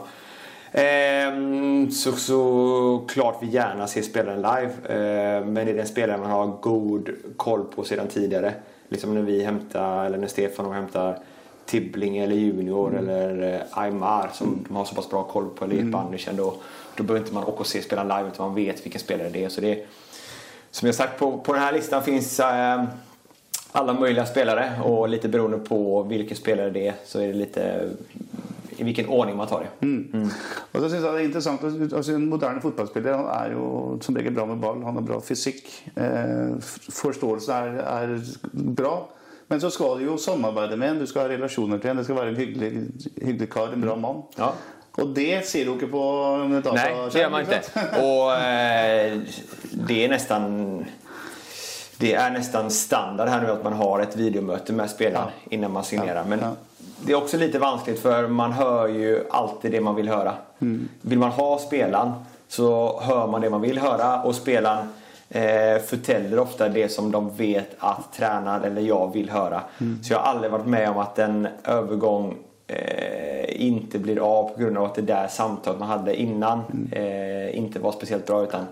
Ehm, så, så klart vi gärna ser spelaren live. Ehm, men det är den spelaren man har god koll på sedan tidigare. Liksom när vi hämtar, eller när Stefan och hämtar Tibbling eller Junior eller eh, Aymar som de har så pass bra koll på. Eller mm. Andersen då. Då behöver inte man åka och se spelaren live utan man vet vilken spelare det är. Så det är som jag sagt på, på den här listan finns eh, alla möjliga spelare och lite beroende på vilken spelare det är så är det lite i vilken ordning man tar det. Og så synes jeg det er interessant at altså, En moderne fotballspiller han er jo som regel bra med ball. Han har bra fysikk. Eh, forståelse er, er bra. Men så skal du jo samarbeide med en, du skal ha relasjoner til en. Det skal være en hyggelig, hyggelig kar, en bra mann. Ja. Og det ser du ikke på dataskjerm. Nej, det gör man inte. Och eh, det är nästan det är nästan standard här nu att man har ett videomöte med spelaren innan man signerar. Men Ja. det är också lite vanskligt för man hör ju alltid det man vill höra. Mm. Vill man ha spelaren så hör man det man vill höra och spelaren eh, förtäller ofta det som de vet att tränaren eller jag vill höra. Mm. Så jag har aldrig varit med om att en övergång eh, inte blir av på grund av att det där samtalet man hade innan Mm. eh, inte var speciellt bra. utan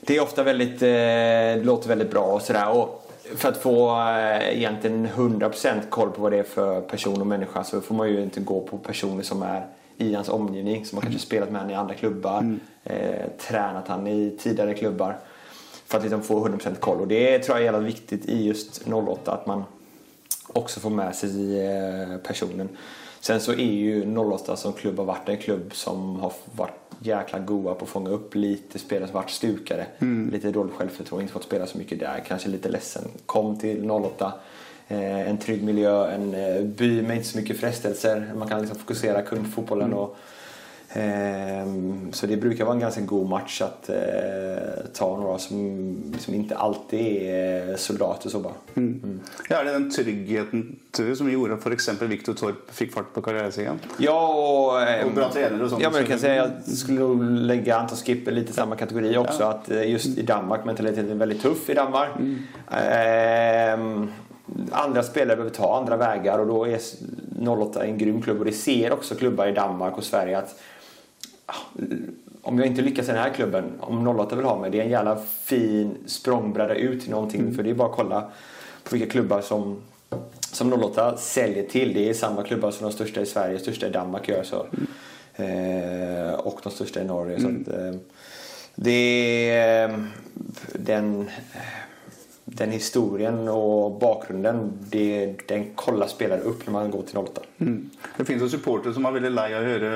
det är ofta väldigt, eh, det låter väldigt bra och sådär. Och för att få eh, egentligen 100% koll på vad det är för person och människa så får man ju inte gå på personer som är i hans omgivning. Som har kanske spelat med honom i andra klubbar, eh, tränat han i tidigare klubbar. För att liksom få 100% koll. Och det tror jag är jävla viktigt i just 08 att man också får med sig eh, personen. Sen så är ju 08 som klubb har varit en klubb som har varit jäkla goa på att fånga upp lite spelare som varit stukade. Lite dåligt självförtroende, inte fått spela så mycket där. Kanske lite ledsen. Kom till 08. Eh, en trygg miljö, en eh, by med inte så mycket frestelser. Man kan liksom fokusera kund på fotbollen och Ehm, Så det brukar vara en ganska god match att eh, ta några som, som inte alltid är eh, soldater så bara. Ja, er det den tryggheten du, som gjorde at f.eks. Viktor Torp fikk fart på karrieren? Ja, och, ehm, Och bra tränare och sånt. Ja, men jag kan säga jag skulle nog lägga Anton Skipper lite i samma kategori också. Ja. Att eh, just i Danmark, mentaliteten är väldigt tuff i Danmark. Ehm, andra spelare behöver ta andra vägar och då är 08 en grym klubb. Och det ser också klubbar i Danmark och Sverige att om jag inte lyckas i den här klubben, om 08 vill ha mig, det är en jävla fin språngbräda ut till någonting. För det är bara att kolla på vilka klubbar som, som 08 säljer till. Det är samma klubbar som de största i Sverige, största i Danmark gör så. Eh, och de största i Norge. Så att, eh, det är eh, den, den historien och bakgrunden, det, den kollar spelare upp när man går till 08. Mm. Det finnes jo supportere som er veldig lei av å høre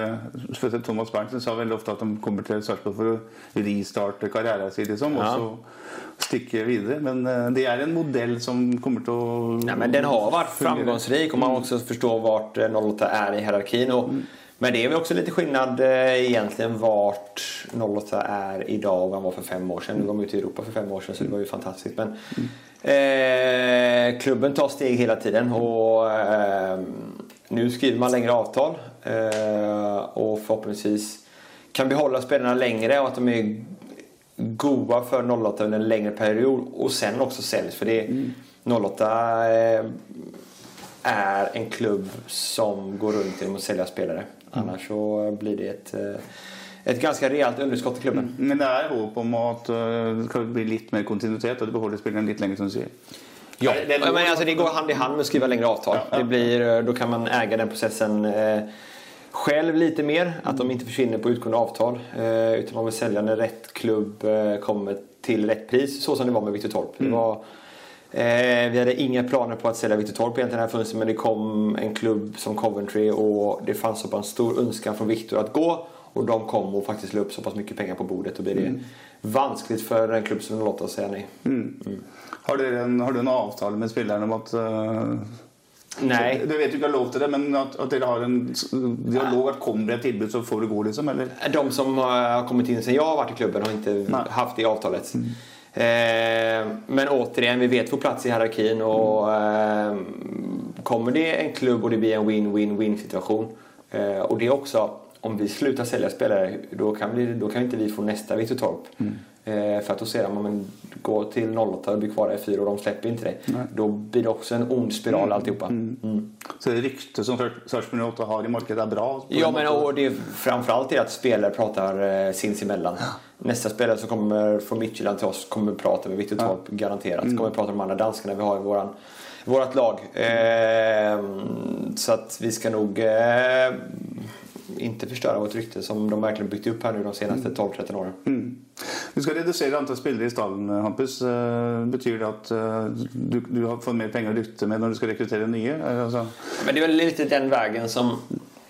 spesielt Thomas Berntsen sa veldig ofte at de kommer til Sarpsborg for å restarte karrieren sin liksom, Ja. så stikke videre. Men eh, det er en modell som kommer å Ja, men den har varit framgångsrik och man också förstår vart eh, 08 är i hierarkin. Och, men det är väl också lite skillnad eh, egentligen vart 08 är idag och vad han var för fem år sedan. Nu var de ute i Europa för fem år sedan så det var ju fantastiskt. Men, eh, klubben tar steg hela tiden och eh, nu skriver man längre avtal eh, och förhoppningsvis kan behålla spelarna längre och att de är goa för 08 under en längre period och sen också säljs. För det 08 eh, är en klubb som går runt genom att sälja spelare. Annars så blir det ett, eh, ett ganska rejält underskott i klubben. Men det er håp om at eh, det skal bli litt mer kontinuitet, og du beholder spilleren litt lenger, som du sier. Ja, Det- det- men alltså det går hand i hand med att skriva längre avtal. Ja, ja. Det blir, eh, då kan man äga den processen eh, själv lite mer. Att de inte försvinner på utgående avtal. Eh, utan man vill sälja när rätt klubb eh, kommer till rätt pris. Så som det var med Viktor Torp. Det var, eh, vi hade inga planer på att sälja Viktor Torp egentligen här fönstret. Men det kom en klubb som Coventry och det fanns så pass en stor önskan från Viktor att gå. Och de kom och faktiskt la upp så pass mycket pengar på bordet. Då blir det vanskligt för en klubb som låter att säga nej. Har, dere en, har du en avtale med spilleren om at eh, Nej. Du vet du ikke har lov til det, men at, at dere har en dialog at kommer det et tilbud, så får du gå, liksom? Eller? De som har kommit in sen jag har varit i klubben har inte Nej. haft det avtalet. Eh, Eh, men återigen, vi vet vår plats i hierarkin och eh, kommer det en klubb och det blir en win-win-win situation eh, och det är också om vi slutar sälja spelare då kan, vi, då kan inte vi få nästa Viktor Torp. Mm för att då ser de, men gå till 08 och bli kvar där i fyra och de släpper inte det. Då blir det också en ond spiral alltihopa. Mm. Så det ryktet som Sarpsborg 08 har i markedet, er bra? på Ja, men och det är framförallt är att spelare pratar eh, sinsemellan. Nästa spelare som kommer från Midtjylland till oss kommer prata med Viktor Torp garanterat. Kommer prata med de andra danskarna vi har i våran, vårat lag. Eh, så att vi ska nog eh, inte förstöra vårt rykte som de verkligen byggt upp här nu de senaste 12-13 åren. Du skal redusere antall spillere i stallen, Hampus. Eh, Betyr det at eh, du, du har fått mer penger å rutte med når du skal rekruttere nye? Eh, Altså, Men det är väl lite den vägen som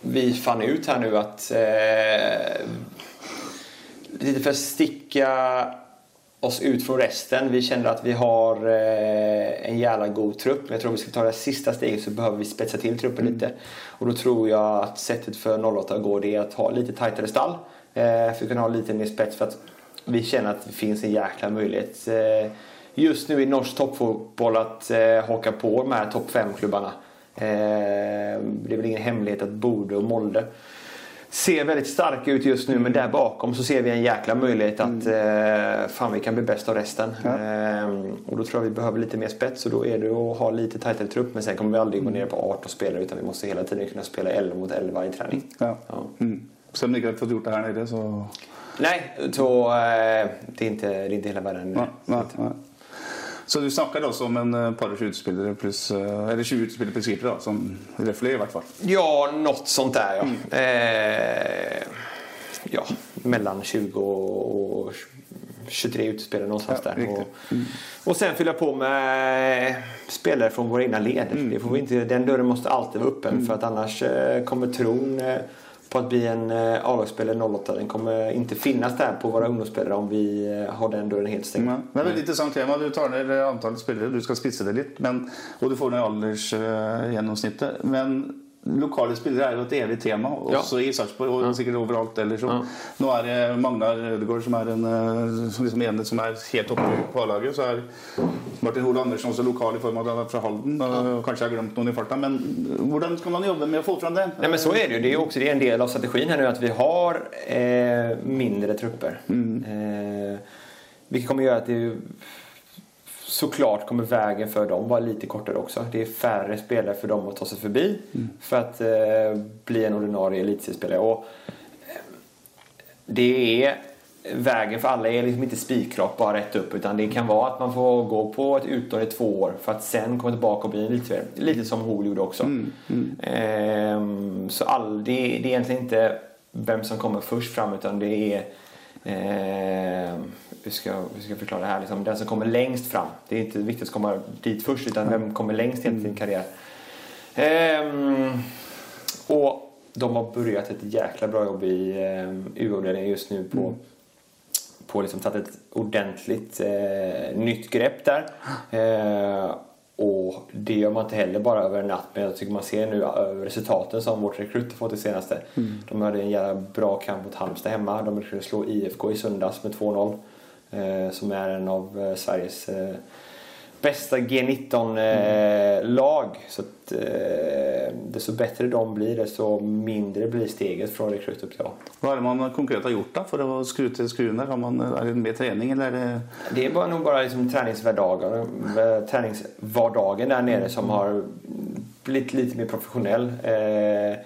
vi fann ut här nu att eh, lite för att sticka oss ut från resten. Vi kände att vi har eh, en jävla god trupp. Men jag tror att vi ska ta det sista steget så behöver vi spetsa till truppen lite. Och då tror jag att sättet för 08 att gå det är att ha lite tajtare stall. Eh, för att kunna ha lite mer spets. För att vi känner att det finns en jäkla möjlighet eh, just nu i norsk toppfotboll att eh, haka på de här topp 5-klubbarna. Eh, det är väl ingen hemlighet att Bode och Molde ser väldigt starka ut just nu men där bakom så ser vi en jäkla möjlighet att eh, fan vi kan bli bäst av resten. Eh, och då tror jag vi behöver lite mer spets och då är det att ha lite tajtare trupp men sen kommer vi aldrig gå ner på 18 spelare utan vi måste hela tiden kunna spela 11 mot 11 i träning. ja. Ja. Mm. Så om du ikke har fått gjort det her nede, så Nej, så eh, det, är inte, det är inte hela världen. Nei, nei, nei. Så du snakker også om en eh, par og 20 utspillere pluss eh, Eller 20 utspillere pluss keeper, da. Som Reffley, i hvert fall. Ja, något sånt där ja. Eh, ja, mellan 20 och 23 utespelare någonstans Ja, där. Och, och sen fylla på med spelare från våra egna led. Det får vi inte, den dörren måste alltid vara öppen för att annars eh, kommer tron på att bli en eh, A-lagsspelare 08 den kommer inte finnas där på våra ungdomsspelare om vi eh, har den dörren helt stängd. Mm. Det är et intressant tema. Du tar ner eh, antalet spelare, du ska spitsa det lite Men, och du får ner åldersgenomsnittet. Men lokale spillere er jo et evig tema, også i Sarpsborg og sikkert overalt ellers. Og Nå er det Magnar Ødegaard som er en, eh, som liksom en som er helt oppe på A-laget. Så er Martin Hole Andersen også lokal i form av at han er fra Halden. Og kanskje har glemt noen i farta. Men hvordan skal man jobbe med å få fram det? Nej, men så är det ju. Det ju också det är en del av strategin här nu att vi har eh, mindre trupper. Eh, vilket kommer göra att det såklart kommer vägen för dem vara lite kortare också. Det är färre spelare för dem att ta sig förbi för att eh, bli en ordinarie elitseriespelare. Och eh, det är vägen för alla är liksom inte spikrak bara rätt upp utan det kan vara att man får gå på ett utår i två år för att sen komma tillbaka och bli en elitspelare. Lite som Hol gjorde också. Ehm, så all, det, det är egentligen inte vem som kommer först fram utan det är Eh, hur, ska, hur ska jag förklara det här? Liksom, den som kommer längst fram. Det är inte viktigt att komma dit först utan vem kommer längst i sin karriär. Ehm, och de har börjat ett jäkla bra jobb i eh, U-avdelningen just nu på på liksom tagit ett ordentligt eh, nytt grepp där. Eh, och det gör man inte heller bara över en natt. Men jag tycker man ser nu resultaten som vårt rekryt har fått det senaste. De hade en jävla bra kamp mot Halmstad hemma. De lyckades slå IFK i söndags med 2-0. Eh, som är en av eh, Sveriges eh, bästa G19-lag. Så att, eh, desto bättre de blir desto mindre blir steget från rekryt upp till A. Hva er det man konkret har gjort da for å skru til skruen der? Har man, er det mer trening, eller er det Det är bara, nog bara liksom träningsvardagen, eh, träningsvardagen där nere som har blivit lite mer professionell. Eh,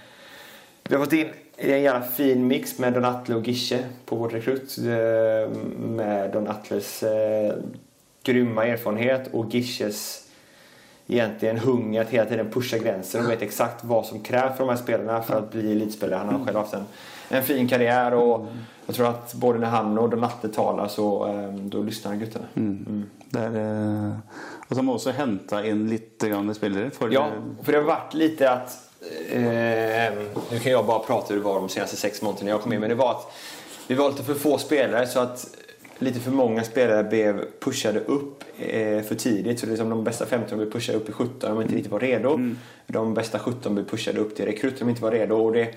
vi har fått in en jävla fin mix med Don Atle och Gische på vårt rekryt. Eh, med Don Atles eh, grymma erfarenhet och Gisches egentligen hunger att hela tiden pusha gränser och vet exakt vad som krävs för de här spelarna för att bli elitspelare. Han har själv haft en, en fin karriär och jag tror att både när han och Don Atle talar så eh, då lyssnar guttarna. Det er, eh, og så har man også henta inn litt grann spillere. For, Ja, för det har varit lite att... Eh, nu kan jag bara prata hur det var de senaste sex månaderna när jag kom in. Men det var att vi var lite för få spelare så att lite för många spelare blev pushade upp eh, för tidigt. Så det är som de bästa 15 blev pushade upp i 17 de inte riktigt var redo. De bästa 17 blev pushade upp till rekryt de inte var redo. Och det,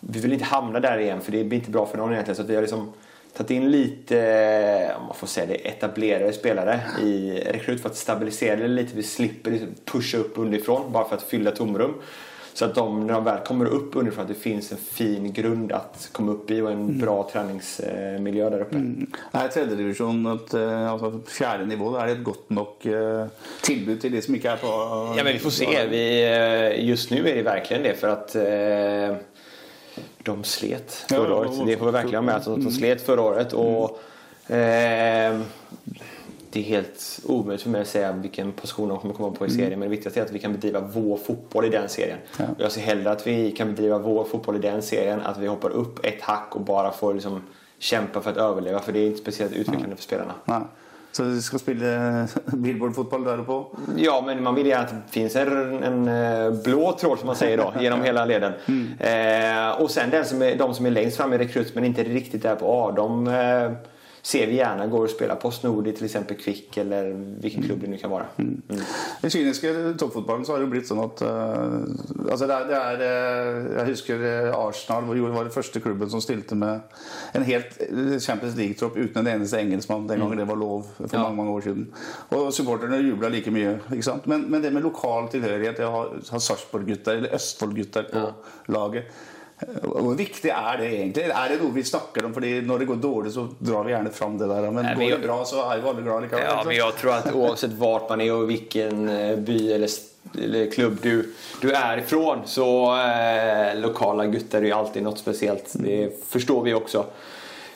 vi vill inte hamna där igen för det blir inte bra för någon egentligen. Så att vi har liksom tagit in lite, om man får säga det, etablerade spelare i rekryt för att stabilisera det lite. Vi slipper liksom pusha upp underifrån bara för att fylla tomrum. Så att de, när de väl kommer upp underifrån, att det finns en fin grund att komma upp i och en bra träningsmiljö där uppe. Er tredjedivisjon et eh, altså fjerde nivå? Det et godt nok eh, tilbud til de som ikke er på Ja, men vi får se. Vi, eh, just nu är det verkligen det för att eh, de slet förra Ja, året. och- Det får vi verkligen ha med oss. att De slet förra året. Och, eh, det är helt omöjligt för mig att säga vilken position de kommer komma på i serien. Men det viktigaste är att vi kan bedriva vår fotboll i den serien. Ja. Och Jag ser hellre att vi kan bedriva vår fotboll i den serien. Att vi hoppar upp ett hack och bara får liksom kämpa för att överleva. För det är inte speciellt utvecklande för spelarna. Nei. Så de skal spille Billboard-fotball der oppe òg? Ja, men man vill gärna att det finns en, en eh, blå tråd som man säger då, genom hela leden. Eh, och sen den som är, de som är längst fram i rekryt men inte riktigt där på A, de eh, ser vi gärna går och spelar Postnord i till exempel Kvick eller vilken klubb det nu kan vara. Mm. I kyniske toppfotballen så har det jo blitt sånn at eh, altså det er, det er, eh, Jeg husker eh, Arsenal var den første klubben som stilte med en helt Champions League-tropp uten en eneste engelskmann den gangen det var lov for Ja. mange mange år siden. Og supporterne jubla like mye. ikke sant? Men, men det med lokal tilhørighet, det å ha, ha Sarpsborg-gutter eller Østfold-gutter på laget eh, Hvor viktig er det egentlig? Er det noe vi snakker om? Fordi når det går dårlig, så drar vi gjerne fram det der. Men men går det bra, så er jo alle glad likevel. Ja, men jag tror att oavsett vart man är och vilken eh, by eller, eller klubb du, du är ifrån så eh, lokala guttar är ju alltid något speciellt. Det förstår vi också.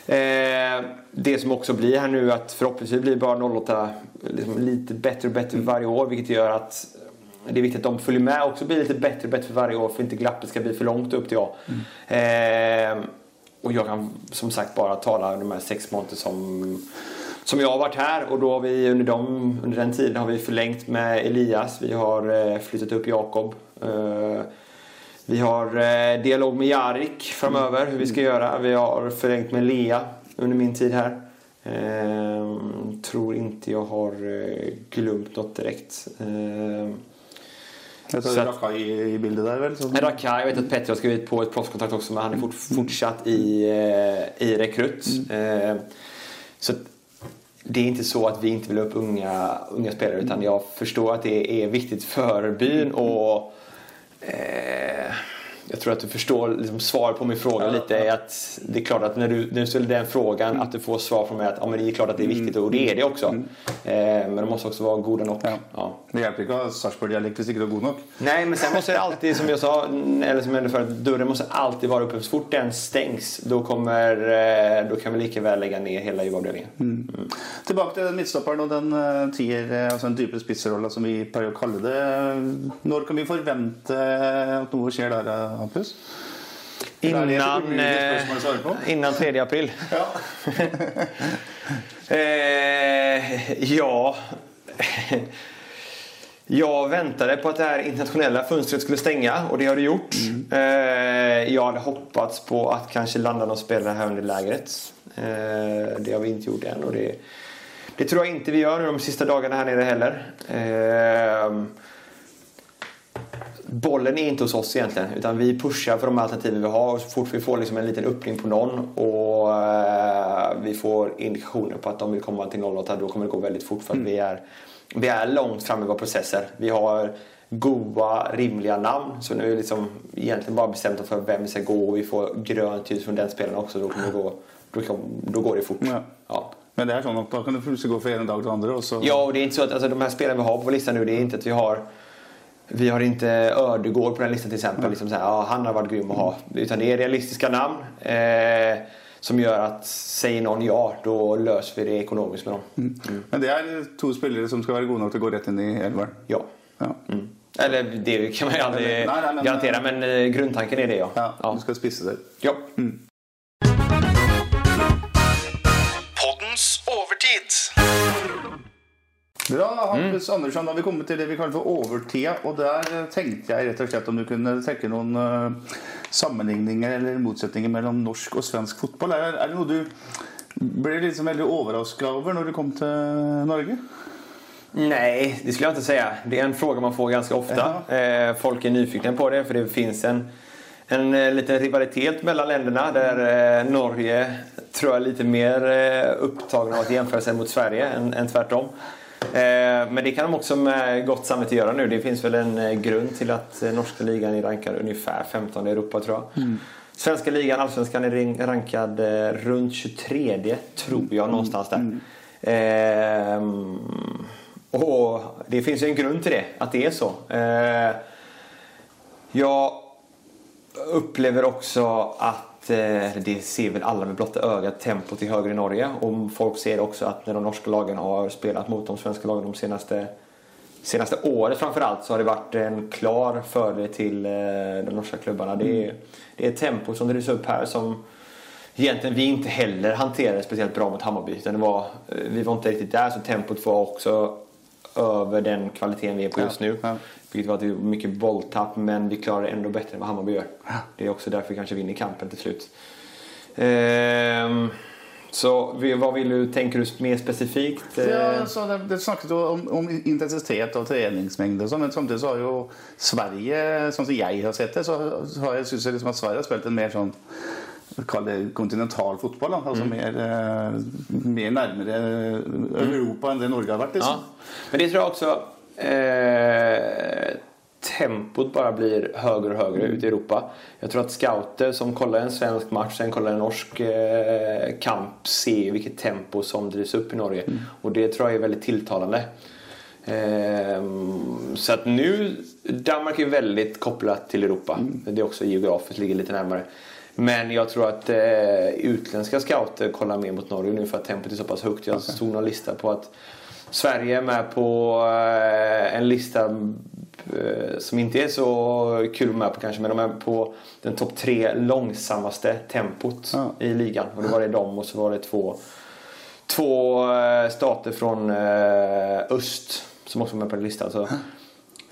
Eh, det som också blir här nu att förhoppningsvis blir bara 08 liksom lite bättre och bättre varje år vilket gör att det är viktigt att de följer med och också blir lite bättre och bättre för varje år för inte glappet ska bli för långt upp till A. Eh, och jag kan som sagt bara tala de här sex månaderna som, som jag har varit här och då har vi under, dem, under den tiden har vi förlängt med Elias. Vi har eh, flyttat upp Jakob. Eh, vi har eh, dialog med Jarik framöver hur vi ska göra. Vi har förlängt med Lea under min tid här. Eh, tror inte jag har eh, glömt något direkt. Jag tar Så att- Raka i, bilden där väl? Som... Raka, jag vet att Petter har skrivit på ett proffskontrakt också men han är fort, fortsatt i, eh, i rekryt. Eh, så det är inte så att vi inte vill ha upp unga, unga spelare utan jag förstår att det är viktigt för byn och eh, jag tror att du förstår liksom, svar på min fråga lite. Är att det är klart att när du, när du ställer den frågan att du får svar från mig att ja, men det är klart att det är viktigt och det är det också. Eh, men de måste också vara goda nog. Ja. Ja. Det hjälper inte att ha Sarpsborg-dialekt ikke du är god nog. Nej, men sen måste det alltid, som jag sa, eller som jag nämnde förut, dörren måste alltid vara uppe. Så fort den stängs, då, kommer, eh, då kan vi lika väl lägga ner hela jobbavdelningen. Tilbake til den midtstopperen og den uh, tier, eh, altså den dype spissrolla som vi pleier å kalle det. Når kan vi forvente at noe skjer der, eh, Hampus? Innan, eh, innan 3 april. Ja. Eh, ja. Jag väntade på att det här internationella fönstret skulle stänga och det har det gjort. Eh, jag hade hoppats på att kanske landa någon spelare här under lägret. Eh, det har vi inte gjort än och det, det tror jag inte vi gör nu de sista dagarna här nere heller. Eh, bollen är inte hos oss egentligen. Utan vi pushar för de alternativen vi har. Och så fort vi får liksom en liten öppning på någon och eh, vi får indikationer på att de vill komma till 08 då kommer det gå väldigt fort. För att vi, är, vi är långt fram i våra processer. Vi har goda, rimliga namn. Så nu är liksom egentligen bara bestämt för vem vi ska gå och vi får grönt ljus från den spelaren också. Då, kommer det gå, då, kan, då går det fort. Ja. Ja. Men det er sånn at da kan plutselig gå fra ene dag til andre, og så Ja, och det är inte så att alltså, de här spelarna vi har på vår lista nu, det är inte att vi har vi har inte Ödegård på den listan till exempel. Liksom så här, ja, han har varit grym att ha. Utan det är realistiska namn. Eh, som gör att säger någon ja, då löser vi det ekonomiskt med dem. Men det er to spillere som skal være gode nok til å gå rett inn i elveren. Ja. Ja. Mm. Eller det kan man ju aldrig Nej, nej, men- garantera, men eh, grundtanken är det ja. Ja, ja. Du skal spisse der. ja. Poddens Bra, Hampus Andersson. Da har vi kommet til det vi kaller for overtida. Og der eh, tenkte jeg rett og slett om du kunne trekke noen eh, sammenligninger eller motsetninger mellom norsk og svensk fotball. Er, er det noe du ble liksom veldig overraska over når du kom til Norge? Nej, det skulle jag inte säga. Det är en fråga man får ganska ofta. Eh, folk är nyfikna på det för det finns en, en eh, liten rivalitet mellan länderna där eh, Norge tror jag är lite mer eh, upptagna av att jämföra sig mot Sverige än, än tvärtom. Eh, men det kan de också med gott samvete göra nu. Det finns väl en eh, grund till att eh, norska ligan är rankad ungefär 15 i Europa tror jag. Svenska ligan, allsvenskan, är rankad runt 23 tror jag någonstans där. Ehm, och det finns ju en grund till det, att det är så. Eh, jag upplever också att eh, det ser väl alla med blotta ögat tempot är högre i Norge. Och folk ser också att när de norska lagen har spelat mot de svenska lagen de senaste senaste året framförallt så har det varit en klar fördel till eh, de norska klubbarna. Det är, det är tempo som drivs upp här som egentligen vi inte heller hanterade speciellt bra mot Hammarby. Utan det var, eh, vi var inte riktigt där så tempot var också över den kvaliteten vi är på just nu. ja. Vilket var att var mycket bolltapp men vi klarade det ändå bättre än vad Hammarby gör. Det är också därför vi kanske vinner kampen till slut. Ehm, så vi- vad vill du, tänker du mer specifikt? Eh, Ja, så det, det jo om, om intensitet og treningsmengde og sånn, men samtidig så har jo Sverige, som jeg har sett det, så har jeg synes jeg liksom at Sverige har spilt en mer sånn Kall det kontinental fotball. Da. Altså mer, eh, mer nærmere Europa enn det Norge har. Ja. Liksom. Men det tror jag också eh, tempot bara blir högre och högre ute i Europa. Jag tror att scouter som kollar en svensk match, sen kollar en norsk eh, kamp, ser vilket tempo som drivs upp i Norge. Och det tror jag är väldigt tilltalande. Ehm, så att nu, Danmark är väldigt kopplat till Europa. Det är också geografiskt, ligger lite närmare. Men jag tror att eh, utländska scouter kollar mer mot Norge nu för att tempot är så pass högt. Jag såg någon lista på att Sverige är med på eh, en lista eh, som inte är så kul att med på kanske, men de är på den topp tre långsammaste tempot Ja. i ligan. Och då var det de och så var det två, två eh, stater från eh, öst som också var med på listan. Så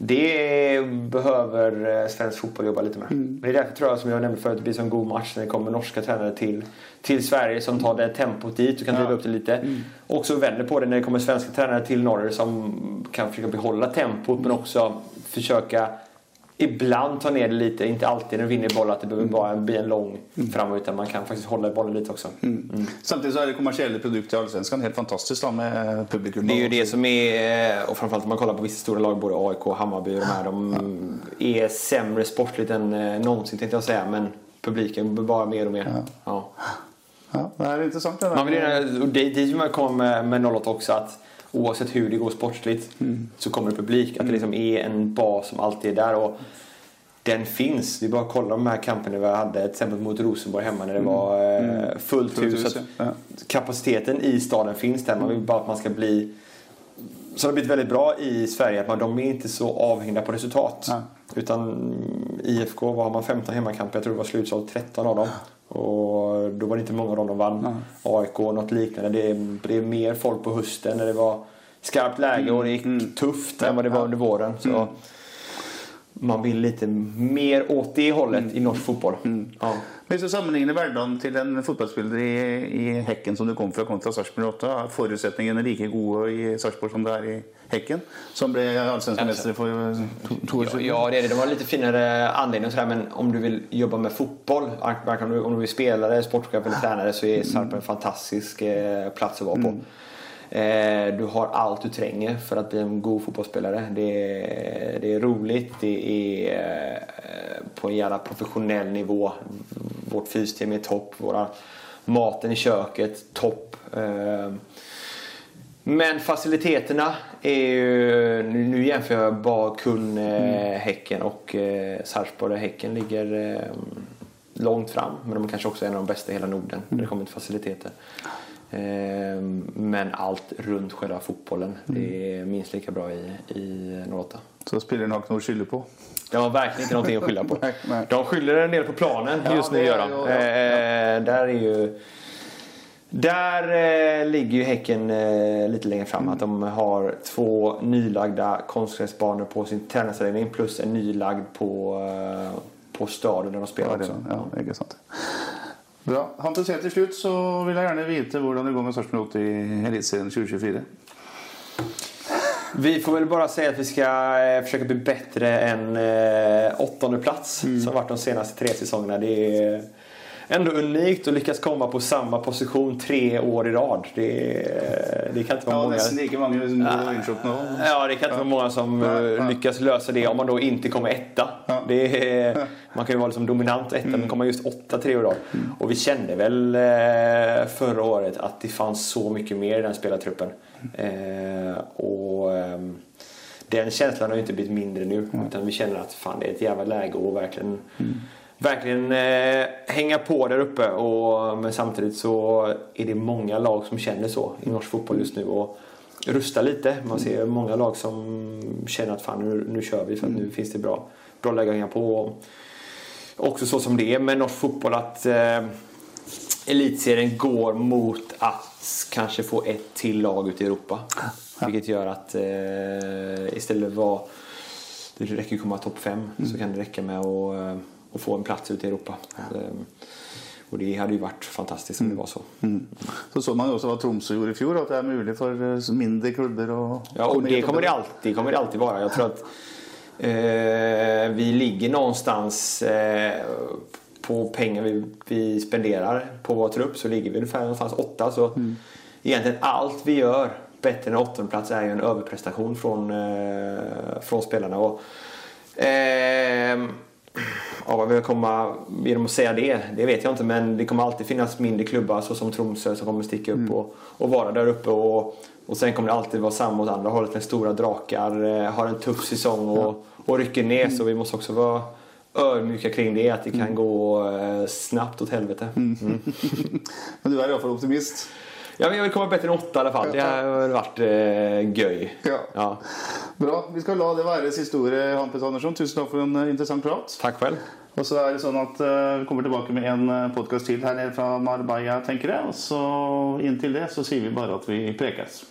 det behöver eh, svensk fotboll jobba lite med. Men det är därför tror jag som jag nämnde förut, det blir så en god match när det kommer norska tränare till, till Sverige som tar det tempot dit och kan driva Ja. upp det lite. Och så vänder på det när det kommer svenska tränare till Norge som kan försöka behålla tempot men också försöka ibland ta ner det lite. Inte alltid när du vinner boll att det behöver bara bli en lång framåt. Utan man kan faktiskt hålla i bollen lite också. Mm. Samtidigt så är det kommersiella produkter i Allsvenskan helt fantastiskt då, med publikum. Det är ju det som är, och framförallt om man kollar på vissa stora lag, både AIK, Hammarby och de här. De är sämre sportligt än eh, någonsin tänkte jag säga. Men publiken blir bara mer och mer. Ja. Ja, det här är intressant. Det där. Man vill och det dit vill man komma med, med 08 också. Att oavsett hur det går sportsligt så kommer det publik. Att det liksom är en bas som alltid är där. Och den finns. Vi bara kollar de här kamperna vi hade. Till exempel mot Rosenborg hemma när det var eh, fullt hus. hus, att ja. Kapaciteten i staden finns där. Man vill bara att man ska bli så det har blivit väldigt bra i Sverige att man, de är inte så avhängda på resultat. Ja. Utan IFK, vad har man 15 hemmakamper? Jag tror det var slutsålt 13 av dem. Och då var det inte många av dem de vann. AIK, något liknande. Det blev mer folk på hösten när det var skarpt läge och det gick tufft än vad det var under våren. Så man vill lite mer åt det hållet i norsk fotboll. Ja. Hvis du sammenligner hverdagen til en fotballspiller i, i Hekken som du kom fra, kontra Sarpsborg 8, er forutsetningene like gode i Sarpsborg som det er i Hekken? Som ble allsvenska mestere for to, to år Ja, siden? ja, det är det. De har lite finare anledning sådär. Men om du vill jobba med fotboll, om du, om du är spelare, sportchef eller tränare så är Sarpen en fantastisk eh, plats att vara på. Eh, du har allt du tränger för att bli en god fotbollsspelare. Det är, det är roligt, det är eh, på en jävla professionell nivå. Vårt fysteam är topp, våra maten i köket topp. Eh, men faciliteterna är ju... Nu, jämför jag bara kun eh, Häcken och eh, Sarpsborg. Häcken ligger eh, långt fram. Men de är kanske också en av de bästa i hela Norden när det kommer till faciliteter. Eh, men allt runt själva fotbollen det är minst lika bra i, i 08. Så spilleren har ikke noe å skylde på? Det har verkligen inte någonting att skylla på. Nej, nej. De skyller en del på planen Ja, just nu det- gör de. ja, ja. Eh, där är ju... Där eh, ligger ju Häcken eh, lite längre fram. Att de har två nylagda konstgräsbanor på sin träningsanläggning plus en nylagd på, eh, på stadion där de spelar Ja, det, också. ja, ikke sant. Bra. Hampus, helt til slutt så vil jeg gjerne vite hvordan det går med Sarpsborg 8 i Eliteserien 2024. Vi får väl bara säga att vi ska eh, försöka bli bättre än eh, åttonde plats Mm. som varit de senaste tre säsongerna. Det är ändå unikt att lyckas komma på samma position tre år i rad. Det, det kan inte vara Ja, många... mange som. Ja, det kan inte vara många som eh, nej. lyckas lösa det om man då inte kommer etta. Ja. Mm. Det man kan ju vara liksom dominant etta, men kommer just åtta tre år i rad. Och vi kände väl eh, förra året att det fanns så mycket mer i den spelartruppen. Eh, och ehm, den känslan har ju inte blivit mindre nu. Utan vi känner att fan, det är ett jävla läge att verkligen, verkligen eh, hänga på där uppe. Och, men samtidigt så är det många lag som känner så i norsk fotboll just nu. Och rusta lite. Man ser många lag som känner att fan, nu, nu kör vi för att nu finns det bra, bra läge att hänga på. Och också så som det är med norsk fotboll att eh, elitserien går mot att kanske få ett till lag ute i Europa. Vilket gör att eh, istället för att det räcker att komma topp fem så kan det räcka med att, att få en plats ute i Europa. Eh, och det hade ju varit fantastiskt om det var så. Mm. Så så man jo også hva Tromsø gjorde i fjor, at det er mulig for eh, mindre klubber å Ja, och det kommer det alltid, kommer det alltid vara. Jag tror att eh, vi ligger någonstans eh, på pengar vi, vi spenderar på vår trupp så ligger vi ungefär någonstans åtta. Så egentligen allt vi gör bättre än åttonde plats är ju en överprestation från, eh, från spelarna. Och, ehm, Ja, vad vi komma genom att säga det, det vet jag inte. Men det kommer alltid finnas mindre klubbar såsom Tromsö som kommer sticka upp och, och vara där uppe. Och, och sen kommer det alltid vara samma åt andra hållet. När stora drakar eh, har en tuff säsong och, och rycker ner. Så vi måste också vara ödmjuka kring det. Att det kan gå eh, snabbt åt helvete. Mm. Men du er iallfall optimist. Ja, men jag vill komma bättre än åtta i alla fall. Det har väl varit eh, göj. Ja. Ja. Bra. Vi skal la det være siste ordet, Hampus Andersson. Tusen takk for en eh, interessant prat. Tack själv. Og så er det sånn at eh, Vi kommer tilbake med en podkast til her nede fra Marbella, tenker jeg. Og så inntil det så sier vi bare at vi prekes.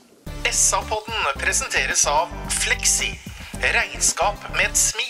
SA-podden presenteres av Fleksi. Regnskap med et smil.